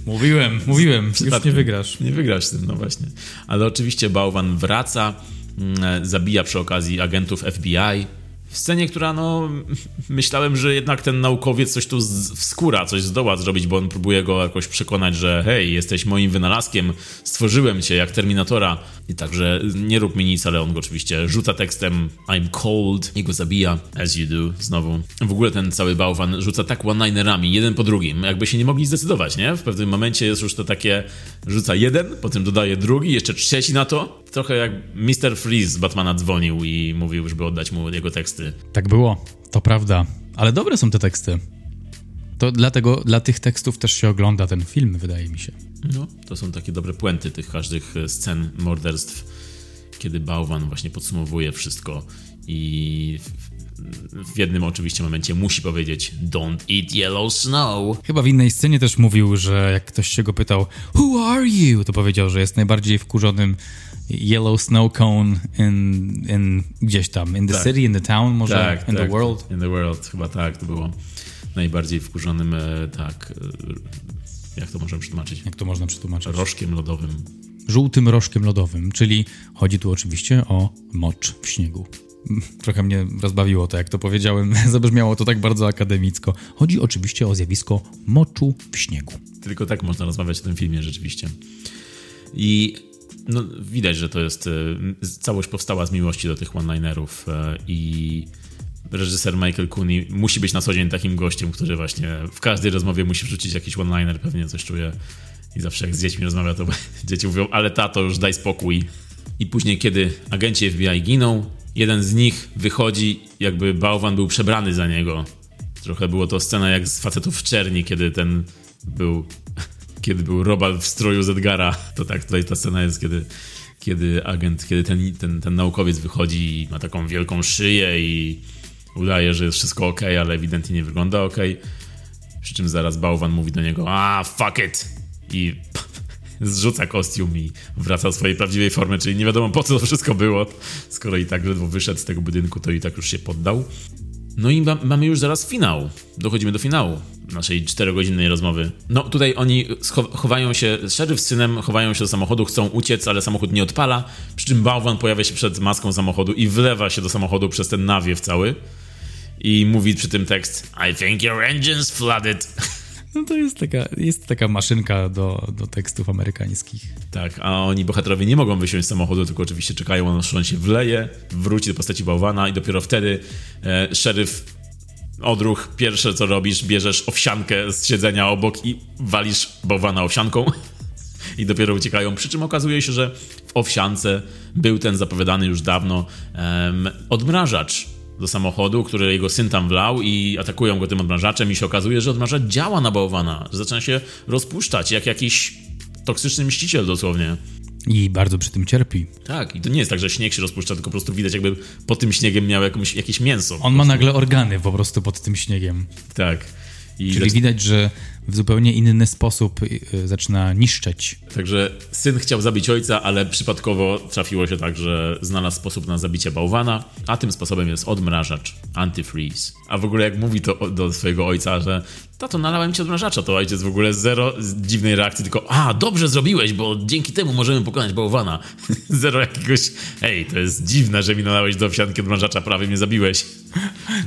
Mówiłem, mówiłem, już nie wygrasz. Nie wygrasz z tym, no właśnie. Ale oczywiście Bałwan wraca, mm, zabija przy okazji agentów FBI. W scenie, która no myślałem, że jednak ten naukowiec coś tu wskóra, coś zdoła zrobić, bo on próbuje go jakoś przekonać, że hej, jesteś moim wynalazkiem, stworzyłem cię jak Terminatora i także nie rób mi nic, ale on go oczywiście rzuca tekstem I'm cold i go zabija, as you do, znowu. W ogóle ten cały bałwan rzuca tak one-linerami, jeden po drugim, jakby się nie mogli zdecydować, nie? W pewnym momencie jest już to takie, rzuca jeden, potem dodaje drugi, jeszcze trzeci na to. Trochę jak Mr. Freeze z Batmana dzwonił i mówił, żeby oddać mu jego teksty. Tak było, to prawda. Ale dobre są te teksty. To dlatego dla tych tekstów też się ogląda ten film, wydaje mi się. No, to są takie dobre puenty tych każdych e, scen morderstw, kiedy bałwan właśnie podsumowuje wszystko i w, w jednym oczywiście momencie musi powiedzieć Don't eat yellow snow. Chyba w innej scenie też mówił, że jak ktoś się go pytał Who are you? To powiedział, że jest najbardziej wkurzonym Yellow Snow Cone in, in gdzieś tam. In the Tak. city, in the town, może Tak, in tak, the world. In the world, chyba tak, to było najbardziej wkurzonym, e, tak, e, jak to możemy przetłumaczyć? Jak to można przetłumaczyć? Rożkiem lodowym. Żółtym rożkiem lodowym, czyli chodzi tu oczywiście o mocz w śniegu. Trochę mnie rozbawiło to, jak to powiedziałem. Zabrzmiało to tak bardzo akademicko. Chodzi oczywiście o zjawisko moczu w śniegu. Tylko tak można rozmawiać o tym filmie rzeczywiście. I no, widać, że to jest. e, Całość powstała z miłości do tych one-linerów e, i reżyser Michael Cooney musi być na co dzień takim gościem, który właśnie w każdej rozmowie musi wrzucić jakiś one-liner, pewnie coś czuje. I zawsze jak z dziećmi rozmawia, to dzieci mówią, ale tato, już daj spokój. I później, kiedy agenci FBI giną, jeden z nich wychodzi, jakby bałwan był przebrany za niego. Trochę było to scena jak z facetów w czerni, kiedy ten był kiedy był Robal w stroju z Edgara. To tak tutaj ta scena jest, kiedy, kiedy agent, kiedy ten, ten, ten naukowiec wychodzi i ma taką wielką szyję i udaje, że jest wszystko ok, ale ewidentnie nie wygląda ok. Przy czym zaraz bałwan mówi do niego, a fuck it! I zrzuca kostium i wraca do swojej prawdziwej formy, czyli nie wiadomo po co to wszystko było. Skoro i tak ledwo wyszedł z tego budynku, to i tak już się poddał. No i ma, mamy już zaraz finał. Dochodzimy do finału naszej czterogodzinnej rozmowy. No tutaj oni chowają się, szeryf z synem chowają się do samochodu, chcą uciec, ale samochód nie odpala, przy czym bałwan pojawia się przed maską samochodu i wlewa się do samochodu przez ten nawiew cały i mówi przy tym tekst I think your engine's flooded. No to jest taka, jest taka maszynka do, do tekstów amerykańskich. Tak, a oni bohaterowie nie mogą wysiąść z samochodu, tylko oczywiście czekają, aż on się wleje, wróci do postaci bałwana i dopiero wtedy e, szeryf Odruch, pierwsze co robisz, bierzesz owsiankę z siedzenia obok i walisz bałwana owsianką i dopiero uciekają. Przy czym okazuje się, że w owsiance był ten zapowiadany już dawno odmrażacz do samochodu, który jego syn tam wlał i atakują go tym odmrażaczem i się okazuje, że odmrażacz działa na bałwana, że zaczyna się rozpuszczać jak jakiś toksyczny mściciel dosłownie. I bardzo przy tym cierpi. Tak, i to nie jest tak, że śnieg się rozpuszcza, tylko po prostu widać jakby pod tym śniegiem miał jakąś, jakieś mięso. On ma nagle organy po prostu pod tym śniegiem. Tak. I Czyli widać, że w zupełnie inny sposób y, zaczyna niszczeć. Także syn chciał zabić ojca, ale przypadkowo trafiło się tak, że znalazł sposób na zabicie bałwana, a tym sposobem jest odmrażacz, antifreeze. A w ogóle jak mówi to do swojego ojca, że tato, nalałem ci odmrażacza, to ojciec w ogóle zero z dziwnej reakcji, tylko a, dobrze zrobiłeś, bo dzięki temu możemy pokonać bałwana. zero jakiegoś, ej, to jest dziwne, że mi nalałeś do owsianki odmrażacza, prawie mnie zabiłeś.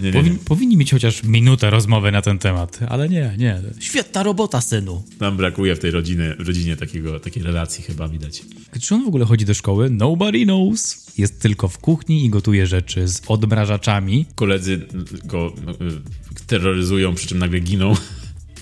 Nie, nie, nie. Powin, powinni mieć chociaż minutę rozmowy na ten temat, ale nie, nie. Świetna robota, synu. Nam brakuje w tej rodzinie, rodzinie takiego, takiej relacji chyba widać. Czy on w ogóle chodzi do szkoły? Nobody knows. Jest tylko w kuchni i gotuje rzeczy z odmrażaczami. Koledzy go no, y, terroryzują, przy czym nagle giną.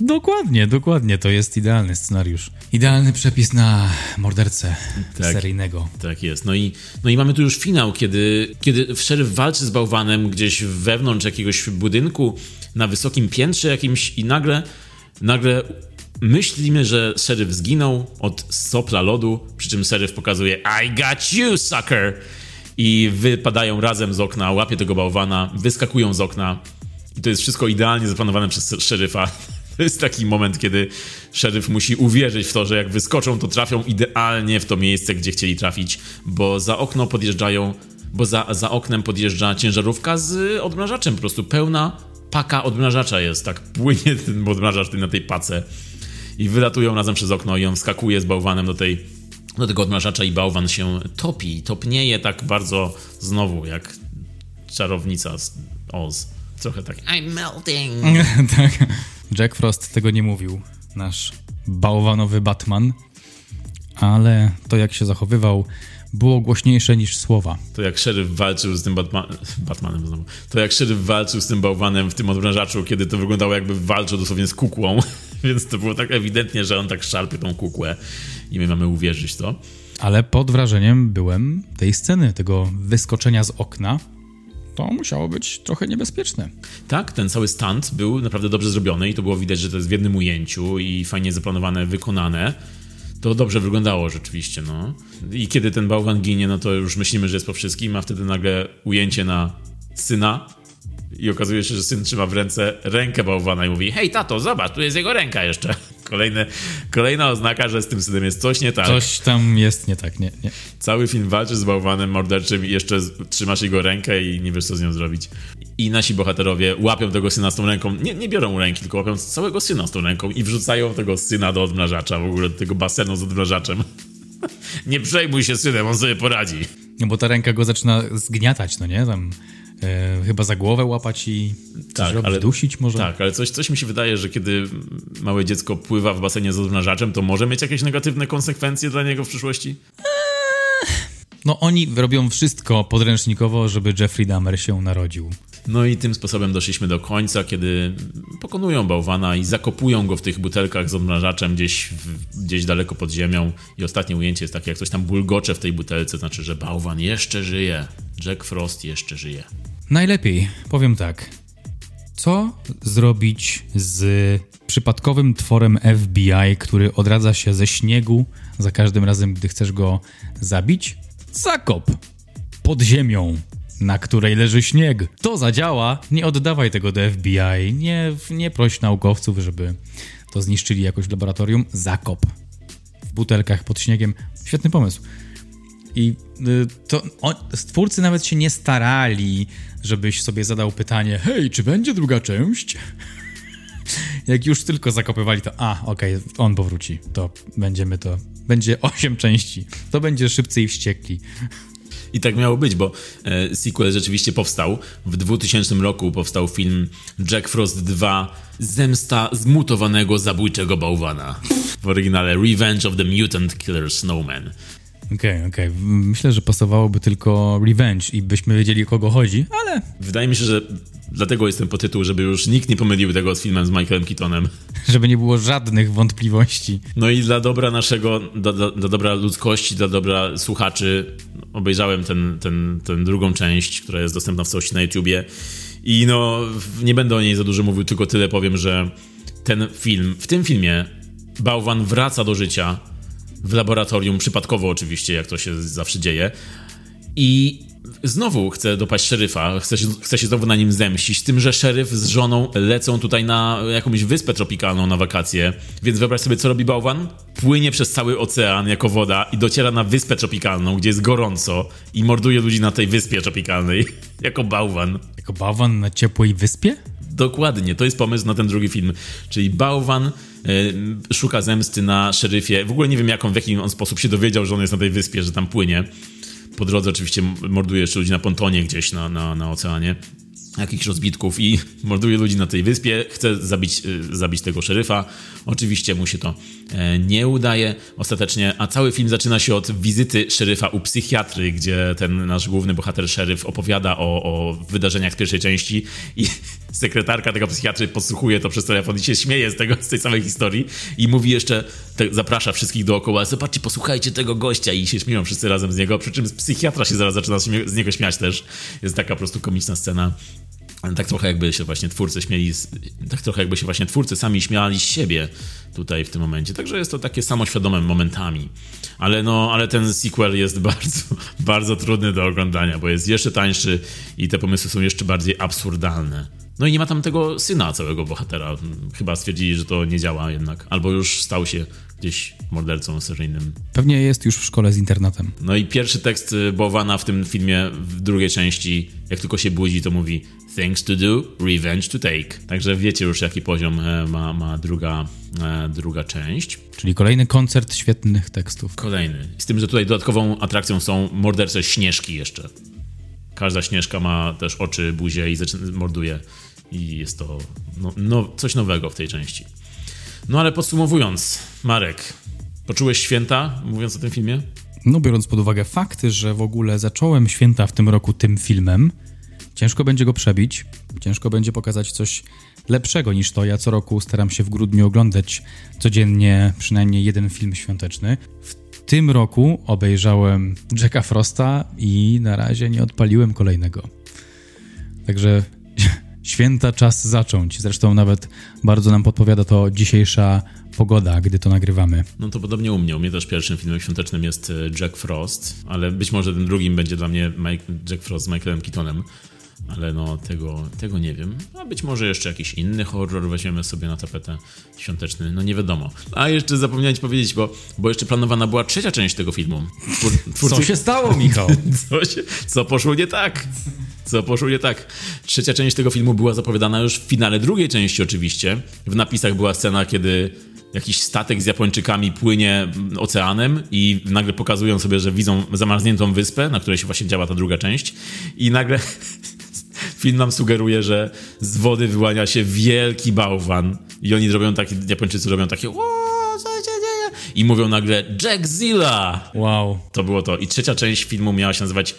Dokładnie, dokładnie. To jest idealny scenariusz. Idealny przepis na mordercę Tak. seryjnego. Tak jest. No i, no i mamy tu już finał, kiedy, kiedy szeryf walczy z bałwanem gdzieś wewnątrz jakiegoś budynku na wysokim piętrze jakimś i nagle, nagle myślimy, że szeryf zginął od sopla lodu, przy czym szeryf pokazuje I got you, sucker! I wypadają razem z okna, łapie tego bałwana, wyskakują z okna i to jest wszystko idealnie zaplanowane przez szeryfa. To jest taki moment, kiedy szeryf musi uwierzyć w to, że jak wyskoczą, to trafią idealnie w to miejsce, gdzie chcieli trafić, bo za okno podjeżdżają, bo za, za oknem podjeżdża ciężarówka z odmrażaczem, po prostu pełna paka odmrażacza jest, tak płynie ten odmrażacz na tej pace i wylatują razem przez okno i on wskakuje z bałwanem do tej do tego odmrażacza i bałwan się topi, topnieje tak bardzo znowu jak czarownica z Oz. Trochę tak I'm melting. tak. Jack Frost tego nie mówił. Nasz bałwanowy Batman. Ale to, jak się zachowywał, było głośniejsze niż słowa. To jak szeryf walczył z tym Batma Batmanem znowu. To jak szeryf walczył z tym bałwanem w tym odmrażaczu, kiedy to wyglądało jakby walczył dosłownie z kukłą. Więc to było tak ewidentnie, że on tak szarpie tą kukłę i my mamy uwierzyć w to. Ale pod wrażeniem byłem tej sceny, tego wyskoczenia z okna. To musiało być trochę niebezpieczne. Tak, ten cały stunt był naprawdę dobrze zrobiony i to było widać, że to jest w jednym ujęciu i fajnie zaplanowane, wykonane. To dobrze wyglądało rzeczywiście, no. I kiedy ten bałwan ginie, no to już myślimy, że jest po wszystkim, a wtedy nagle ujęcie na syna i okazuje się, że syn trzyma w ręce rękę bałwana i mówi hej tato, zobacz, tu jest jego ręka jeszcze. Kolejne, kolejna oznaka, że z tym synem jest coś nie tak. Coś tam jest nie tak, nie, nie. Cały film walczy z bałwanem morderczym i jeszcze trzymasz jego rękę i nie wiesz, co z nią zrobić. I nasi bohaterowie łapią tego syna z tą ręką, nie, nie biorą ręki, tylko łapią całego syna z tą ręką i wrzucają tego syna do odmrażacza, w ogóle do tego basenu z odmrażaczem. nie przejmuj się synem, on sobie poradzi. No bo ta ręka go zaczyna zgniatać, no nie? Tam e, chyba za głowę łapać i coś robić, dusić może. Tak, ale coś, coś mi się wydaje, że kiedy małe dziecko pływa w basenie z odmrażaczem, to może mieć jakieś negatywne konsekwencje dla niego w przyszłości? No oni robią wszystko podręcznikowo, żeby Jeffrey Dahmer się narodził. No i tym sposobem doszliśmy do końca, kiedy pokonują bałwana i zakopują go w tych butelkach z odmrażaczem gdzieś, w, gdzieś daleko pod ziemią. I ostatnie ujęcie jest takie, jak coś tam bulgocze w tej butelce, znaczy, że bałwan jeszcze żyje. Jack Frost jeszcze żyje. Najlepiej, powiem tak. Co zrobić z przypadkowym tworem FBI, który odradza się ze śniegu za każdym razem, gdy chcesz go zabić? Zakop pod ziemią, na której leży śnieg. To zadziała. Nie oddawaj tego do FBI. Nie, nie proś naukowców, żeby to zniszczyli jakoś w laboratorium. Zakop w butelkach pod śniegiem. Świetny pomysł. I y, to on, stwórcy nawet się nie starali, żebyś sobie zadał pytanie: Hej, czy będzie druga część? Jak już tylko zakopywali, to a, okej, on powróci. To będziemy to. Będzie osiem części. To będzie szybcy i wściekli. I tak miało być, bo e, sequel rzeczywiście powstał. W 2000 roku powstał film Jack Frost 2 Zemsta zmutowanego zabójczego bałwana. W oryginale Revenge of the Mutant Killer Snowman. Okej, okej. Myślę, że pasowałoby tylko Revenge i byśmy wiedzieli o kogo chodzi, ale Wydaje mi się, że Dlatego jest ten podtytuł, żeby już nikt nie pomylił tego z filmem z Michaelem Keatonem. Żeby nie było żadnych wątpliwości. No i dla dobra naszego, dla, dobra ludzkości, dla dobra słuchaczy obejrzałem ten, ten, ten drugą część, która jest dostępna w całości na YouTubie i no nie będę o niej za dużo mówił, tylko tyle powiem, że ten film, w tym filmie bałwan wraca do życia w laboratorium, przypadkowo oczywiście, jak to się zawsze dzieje i znowu chce dopaść szeryfa, chce się, chce się znowu na nim zemścić, tym, że szeryf z żoną lecą tutaj na jakąś wyspę tropikalną na wakacje, więc wyobraź sobie, co robi bałwan? Płynie przez cały ocean jako woda i dociera na wyspę tropikalną, gdzie jest gorąco i morduje ludzi na tej wyspie tropikalnej, jako bałwan. Jako bałwan na ciepłej wyspie? Dokładnie, to jest pomysł na ten drugi film. Czyli bałwan y, szuka zemsty na szeryfie. W ogóle nie wiem, jaką, w jaki on sposób się dowiedział, że on jest na tej wyspie, że tam płynie. Po drodze oczywiście morduje jeszcze ludzi na pontonie gdzieś na, na, na oceanie jakichś rozbitków i morduje ludzi na tej wyspie, chce zabić, zabić tego szeryfa. Oczywiście mu się to nie udaje ostatecznie, a cały film zaczyna się od wizyty szeryfa u psychiatry, gdzie ten nasz główny bohater szeryf opowiada o, o wydarzeniach pierwszej części i sekretarka tego psychiatry podsłuchuje to przez telefon i się śmieje z, tego, z tej samej historii i mówi jeszcze, te, zaprasza wszystkich dookoła, zobaczcie, posłuchajcie tego gościa i się śmieją wszyscy razem z niego, przy czym psychiatra się zaraz zaczyna z niego śmiać też. Jest taka po prostu komiczna scena. Tak trochę jakby się właśnie twórcy śmieli, tak trochę jakby się właśnie twórcy sami śmiali z siebie tutaj w tym momencie. Także jest to takie samoświadome momentami. Ale no, ale ten sequel jest bardzo, bardzo trudny do oglądania, bo jest jeszcze tańszy i te pomysły są jeszcze bardziej absurdalne. No i nie ma tam tego syna całego bohatera. Chyba stwierdzili, że to nie działa jednak. Albo już stał się gdzieś mordercą seryjnym. Pewnie jest już w szkole z internetem. No i pierwszy tekst Bowana w tym filmie, w drugiej części, jak tylko się budzi, to mówi Things to do, revenge to take. Także wiecie już, jaki poziom ma, ma druga, druga część. Czyli kolejny koncert świetnych tekstów. Kolejny. Z tym, że tutaj dodatkową atrakcją są mordercze śnieżki jeszcze. Każda śnieżka ma też oczy, buzię i zaczyna, morduje. I jest to no, no, coś nowego w tej części. No ale podsumowując, Marek, poczułeś święta, mówiąc o tym filmie? No, biorąc pod uwagę fakty, że w ogóle zacząłem święta w tym roku tym filmem, ciężko będzie go przebić, ciężko będzie pokazać coś lepszego niż to. Ja co roku staram się w grudniu oglądać codziennie przynajmniej jeden film świąteczny. W tym roku obejrzałem Jacka Frosta i na razie nie odpaliłem kolejnego. Także święta czas zacząć. Zresztą nawet bardzo nam podpowiada to dzisiejsza pogoda, gdy to nagrywamy. No to podobnie u mnie. U mnie też pierwszym filmem świątecznym jest Jack Frost, ale być może tym drugim będzie dla mnie Mike, Jack Frost z Michaelem Keatonem. Ale no, tego, tego nie wiem. A być może jeszcze jakiś inny horror weźmiemy sobie na tapetę świąteczny, no nie wiadomo. A jeszcze zapomniałem ci powiedzieć, bo, bo jeszcze planowana była trzecia część tego filmu. Twórcy... Co się stało, Michał? co, się, co poszło nie tak? Co poszło nie tak? Trzecia część tego filmu była zapowiadana już w finale drugiej części oczywiście. W napisach była scena, kiedy jakiś statek z Japończykami płynie oceanem i nagle pokazują sobie, że widzą zamarzniętą wyspę, na której się właśnie działa ta druga część i nagle film nam sugeruje, że z wody wyłania się wielki bałwan i oni robią takie, Japończycy robią takie co się dzieje? I mówią nagle Jackzilla! Wow. To było to. I trzecia część filmu miała się nazywać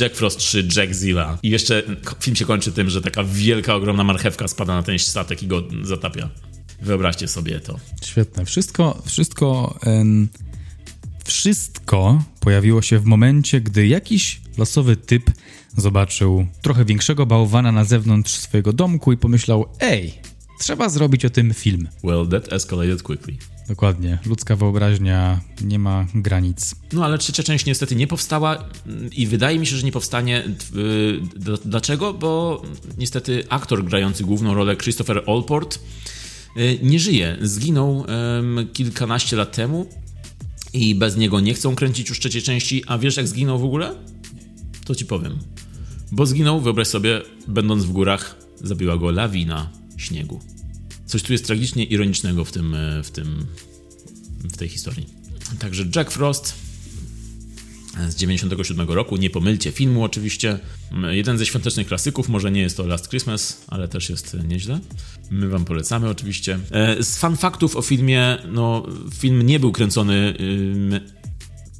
Jack Frost 3 Jackzilla. I jeszcze film się kończy tym, że taka wielka, ogromna marchewka spada na ten statek i go zatapia. Wyobraźcie sobie to. Świetne. Wszystko, wszystko, em, wszystko pojawiło się w momencie, gdy jakiś losowy typ zobaczył trochę większego bałwana na zewnątrz swojego domku i pomyślał: Ej, trzeba zrobić o tym film. Well, that escalated quickly. Dokładnie. Ludzka wyobraźnia nie ma granic. No ale trzecia część niestety nie powstała i wydaje mi się, że nie powstanie. Yy, dlaczego? Bo niestety aktor grający główną rolę Christopher Allport yy, nie żyje. Zginął kilkanaście lat temu i bez niego nie chcą kręcić już trzeciej części. A wiesz jak zginął w ogóle? To ci powiem. Bo zginął, wyobraź sobie, będąc w górach, zabiła go lawina śniegu. Coś tu jest tragicznie ironicznego w tym, w tym, w tej historii. Także Jack Frost z 97 roku, nie pomylcie filmu oczywiście. Jeden ze świątecznych klasyków, może nie jest to Last Christmas, ale też jest nieźle. My wam polecamy oczywiście. Z fan faktów o filmie, no film nie był kręcony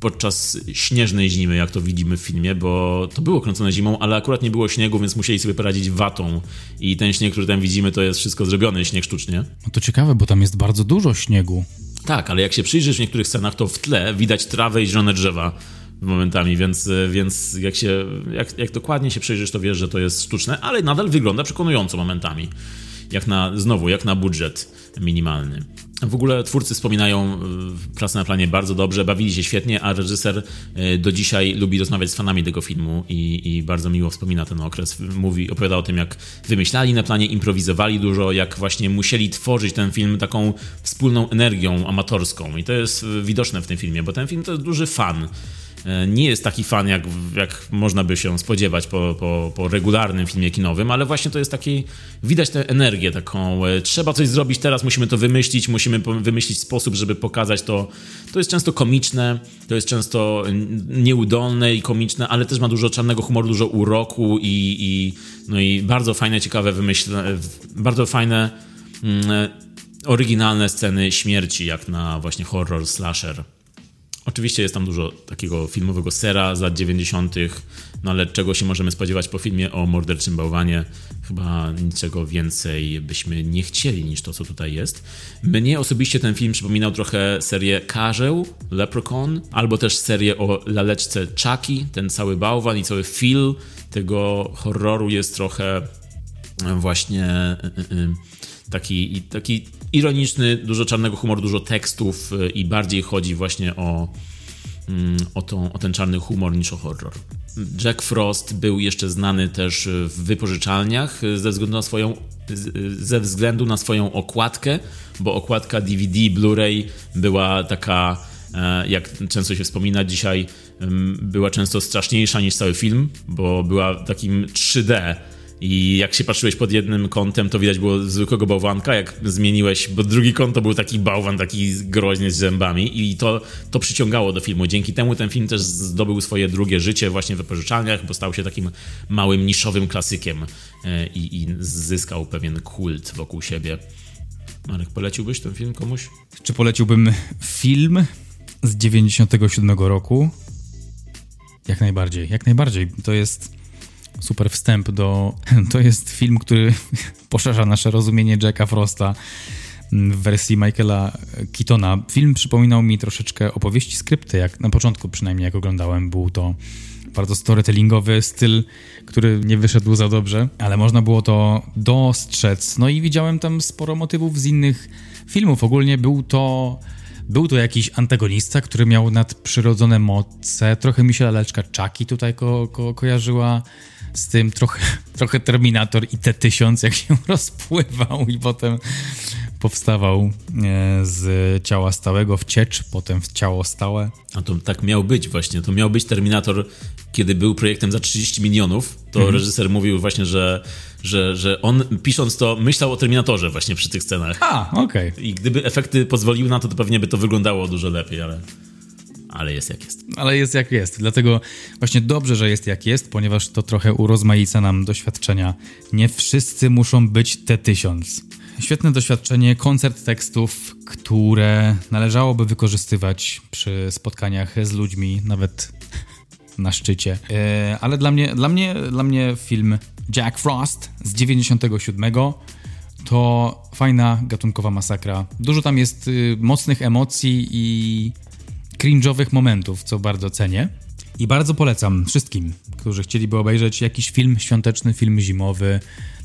podczas śnieżnej zimy, jak to widzimy w filmie, bo to było kręcone zimą, ale akurat nie było śniegu, więc musieli sobie poradzić watą. I ten śnieg, który tam widzimy, to jest wszystko zrobione, śnieg sztucznie. No to ciekawe, bo tam jest bardzo dużo śniegu. Tak, ale jak się przyjrzysz w niektórych scenach, to w tle widać trawę i zielone drzewa momentami, więc, więc jak, się, jak, jak dokładnie się przyjrzysz, to wiesz, że to jest sztuczne, ale nadal wygląda przekonująco momentami. Jak na, znowu, jak na budżet minimalny. W ogóle twórcy wspominają y, pracę na planie bardzo dobrze, bawili się świetnie, a reżyser y, do dzisiaj lubi rozmawiać z fanami tego filmu i, i, bardzo miło wspomina ten okres. Mówi, opowiada o tym, jak wymyślali na planie, improwizowali dużo, jak właśnie musieli tworzyć ten film taką wspólną energią amatorską. I to jest y, widoczne w tym filmie, bo ten film to jest duży fan nie jest taki fan, jak, jak można by się spodziewać po, po, po regularnym filmie kinowym, ale właśnie to jest taki, widać tę energię taką, e, trzeba coś zrobić teraz, musimy to wymyślić, musimy wymyślić sposób, żeby pokazać to. To jest często komiczne, to jest często nieudolne i komiczne, ale też ma dużo czarnego humoru, dużo uroku i, i, no i bardzo fajne, ciekawe wymyślne, bardzo fajne, mm, e, oryginalne sceny śmierci, jak na właśnie horror slasher. Oczywiście jest tam dużo takiego filmowego sera z lat 90., no ale czego się możemy spodziewać po filmie o morderczym bałwanie? Chyba niczego więcej byśmy nie chcieli niż to, co tutaj jest. Mnie osobiście ten film przypominał trochę serię Karzeł, Leprechaun, albo też serię o laleczce Chucky, ten cały bałwan i cały feel tego horroru jest trochę właśnie y, y, y, taki, taki ironiczny, dużo czarnego humoru, dużo tekstów y, i bardziej chodzi właśnie o, mm, o, tą, o ten czarny humor niż o horror. Jack Frost był jeszcze znany też w wypożyczalniach y, ze względu na swoją, y, ze względu na swoją okładkę, bo okładka DVD, Blu-ray była taka, e, jak często się wspomina dzisiaj, była często straszniejsza niż cały film, bo była takim 3D i jak się patrzyłeś pod jednym kątem, to widać było zwykłego bałwanka, jak zmieniłeś, bo drugi kąt to był taki bałwan, taki groźny z zębami i to, to przyciągało do filmu. Dzięki temu ten film też zdobył swoje drugie życie właśnie w wypożyczalniach, bo stał się takim małym, niszowym klasykiem e, i, i zyskał pewien kult wokół siebie. Marek, poleciłbyś ten film komuś? Czy poleciłbym film z 97 roku? Jak najbardziej, jak najbardziej. To jest super wstęp do. To jest film, który poszerza nasze rozumienie Jacka Frosta w wersji Michaela Keatona. Film przypominał mi troszeczkę opowieści skrypty, jak na początku przynajmniej jak oglądałem. Był to bardzo storytellingowy styl, który nie wyszedł za dobrze, ale można było to dostrzec. No i widziałem tam sporo motywów z innych filmów. Ogólnie był to był to jakiś antagonista, który miał nadprzyrodzone moce. Trochę mi się laleczka Chucky tutaj ko ko kojarzyła z tym trochę, trochę Terminator i T-1000, jak się rozpływał i potem powstawał e, z ciała stałego w ciecz, potem w ciało stałe. A to tak miał być właśnie. To miał być Terminator, kiedy był projektem za 30 milionów. To mhm. reżyser mówił właśnie, że, że, że on pisząc to myślał o Terminatorze właśnie przy tych scenach. A, okej. Okay. I gdyby efekty pozwoliły na to, to pewnie by to wyglądało dużo lepiej, ale ale jest jak jest. Ale jest jak jest. Dlatego właśnie dobrze, że jest jak jest, ponieważ to trochę urozmaica nam doświadczenia. Nie wszyscy muszą być T1000. Świetne doświadczenie, koncert tekstów, które należałoby wykorzystywać przy spotkaniach z ludźmi, nawet na szczycie. E, ale dla mnie, dla, mnie, dla mnie film Jack Frost z 97 to fajna gatunkowa masakra. Dużo tam jest y, mocnych emocji i cringe'owych momentów, co bardzo cenię. I bardzo polecam wszystkim, którzy chcieliby obejrzeć jakiś film świąteczny, film zimowy.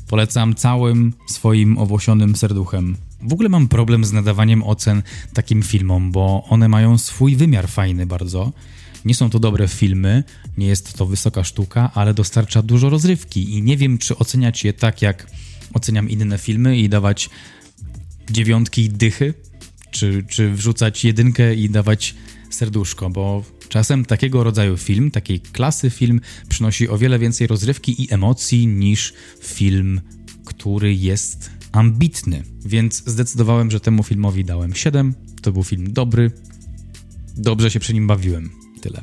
Polecam całym swoim owłosionym serduchem. W ogóle mam problem z nadawaniem ocen takim filmom, bo one mają swój wymiar fajny bardzo. Nie są to dobre filmy, nie jest to wysoka sztuka, ale dostarcza dużo rozrywki i nie wiem, czy oceniać je tak, jak oceniam inne filmy i dawać dziewiątki i dychy, czy, czy wrzucać jedynkę i dawać serduszko, bo czasem takiego rodzaju film, takiej klasy film przynosi o wiele więcej rozrywki i emocji niż film, który jest ambitny. Więc zdecydowałem, że temu filmowi dałem 7. To był film dobry. Dobrze się przy nim bawiłem. Tyle.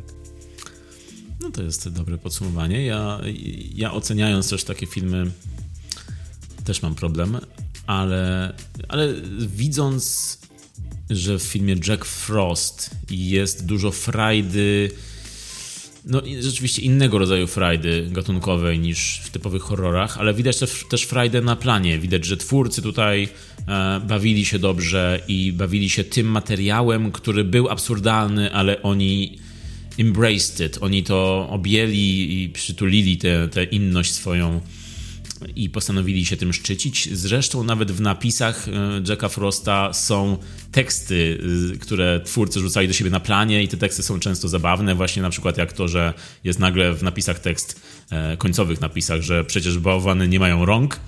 No to jest dobre podsumowanie. Ja, ja oceniając też takie filmy też mam problem, ale, ale widząc że w filmie Jack Frost jest dużo frajdy, no rzeczywiście innego rodzaju frajdy gatunkowej niż w typowych horrorach, ale widać też, też frajdę na planie. Widać, że twórcy tutaj e, bawili się dobrze i bawili się tym materiałem, który był absurdalny, ale oni embraced it, oni to objęli i przytulili tę inność swoją i postanowili się tym szczycić. Zresztą nawet w napisach e, Jacka Frosta są teksty, e, które twórcy rzucali do siebie na planie i te teksty są często zabawne, właśnie na przykład jak to, że jest nagle w napisach tekst, e, końcowych napisach, że przecież bałwany nie mają rąk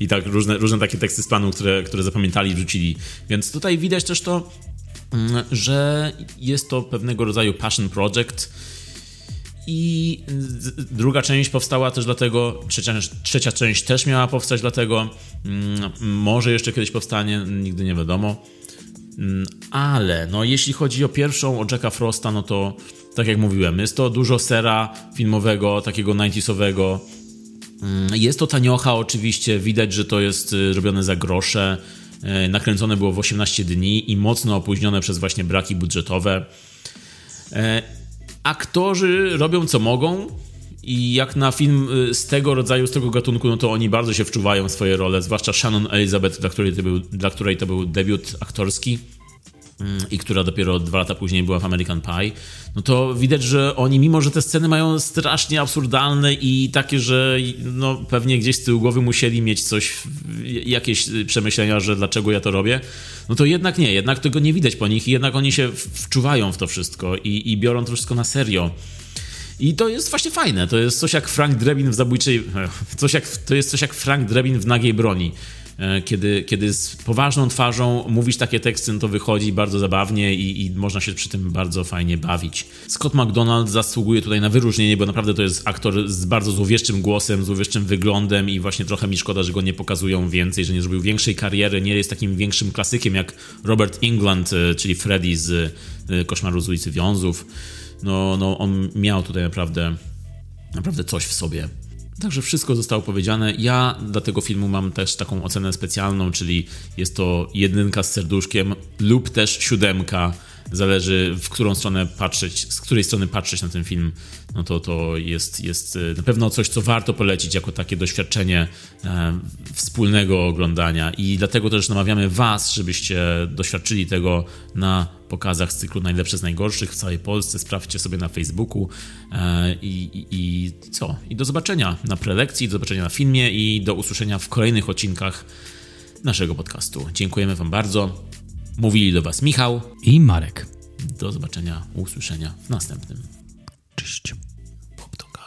i tak różne, różne takie teksty z planu, które, które zapamiętali wrzucili. Więc tutaj widać też to, mm, że jest to pewnego rodzaju passion project, i druga część powstała też dlatego, trzecia, trzecia część też miała powstać dlatego, mm, może jeszcze kiedyś powstanie, nigdy nie wiadomo. Mm, ale no, jeśli chodzi o pierwszą, o Jacka Frosta, no to tak jak mówiłem, jest to dużo sera filmowego, takiego 90sowego. Mm, jest to taniocha oczywiście, widać, że to jest y, robione za grosze. Y, nakręcone było w 18 dni i mocno opóźnione przez właśnie braki budżetowe. Aktorzy robią co mogą. I jak na film y, z tego rodzaju, z tego gatunku, no to oni bardzo się wczuwają w swoje role, zwłaszcza Shannon Elizabeth, dla której to był, dla której to był debiut aktorski. Mm, i która dopiero dwa lata później była w American Pie, no to widać, że oni, mimo że te sceny mają strasznie absurdalne i takie, że no, pewnie gdzieś z tyłu głowy musieli mieć coś, jakieś przemyślenia, że dlaczego ja to robię, no to jednak nie, jednak tego nie widać po nich i jednak oni się wczuwają w to wszystko i, i biorą to wszystko na serio. I to jest właśnie fajne. To jest coś jak Frank Drebin w zabójczej. Coś jak, to jest coś jak Frank Drebin w nagiej broni. E, kiedy, kiedy z poważną twarzą mówisz takie teksty, no to wychodzi bardzo zabawnie i, i można się przy tym bardzo fajnie bawić. Scott McDonald zasługuje tutaj na wyróżnienie, bo naprawdę to jest aktor z bardzo złowieszczym głosem, złowieszczym wyglądem i właśnie trochę mi szkoda, że go nie pokazują więcej, że nie zrobił większej kariery, nie jest takim większym klasykiem jak Robert England, e, czyli Freddy z e, Koszmaru z ulicy Wiązów. No, no on miał tutaj naprawdę, naprawdę coś w sobie. Także wszystko zostało powiedziane. Ja dla tego filmu mam też taką ocenę specjalną, czyli jest to jedynka z serduszkiem lub też siódemka zależy w którą stronę patrzeć, z której strony patrzeć na ten film, no to to jest, jest e, na pewno coś, co warto polecić jako takie doświadczenie e, wspólnego oglądania i dlatego też namawiamy Was, żebyście doświadczyli tego na pokazach z cyklu Najlepsze z Najgorszych w całej Polsce. Sprawdźcie sobie na Facebooku e, i, i, i co? I do zobaczenia na prelekcji, do zobaczenia na filmie i do usłyszenia w kolejnych odcinkach naszego podcastu. Dziękujemy Wam bardzo. Mówili do Was Michał i Marek. Do zobaczenia, usłyszenia w następnym. Cześć. Poptoka.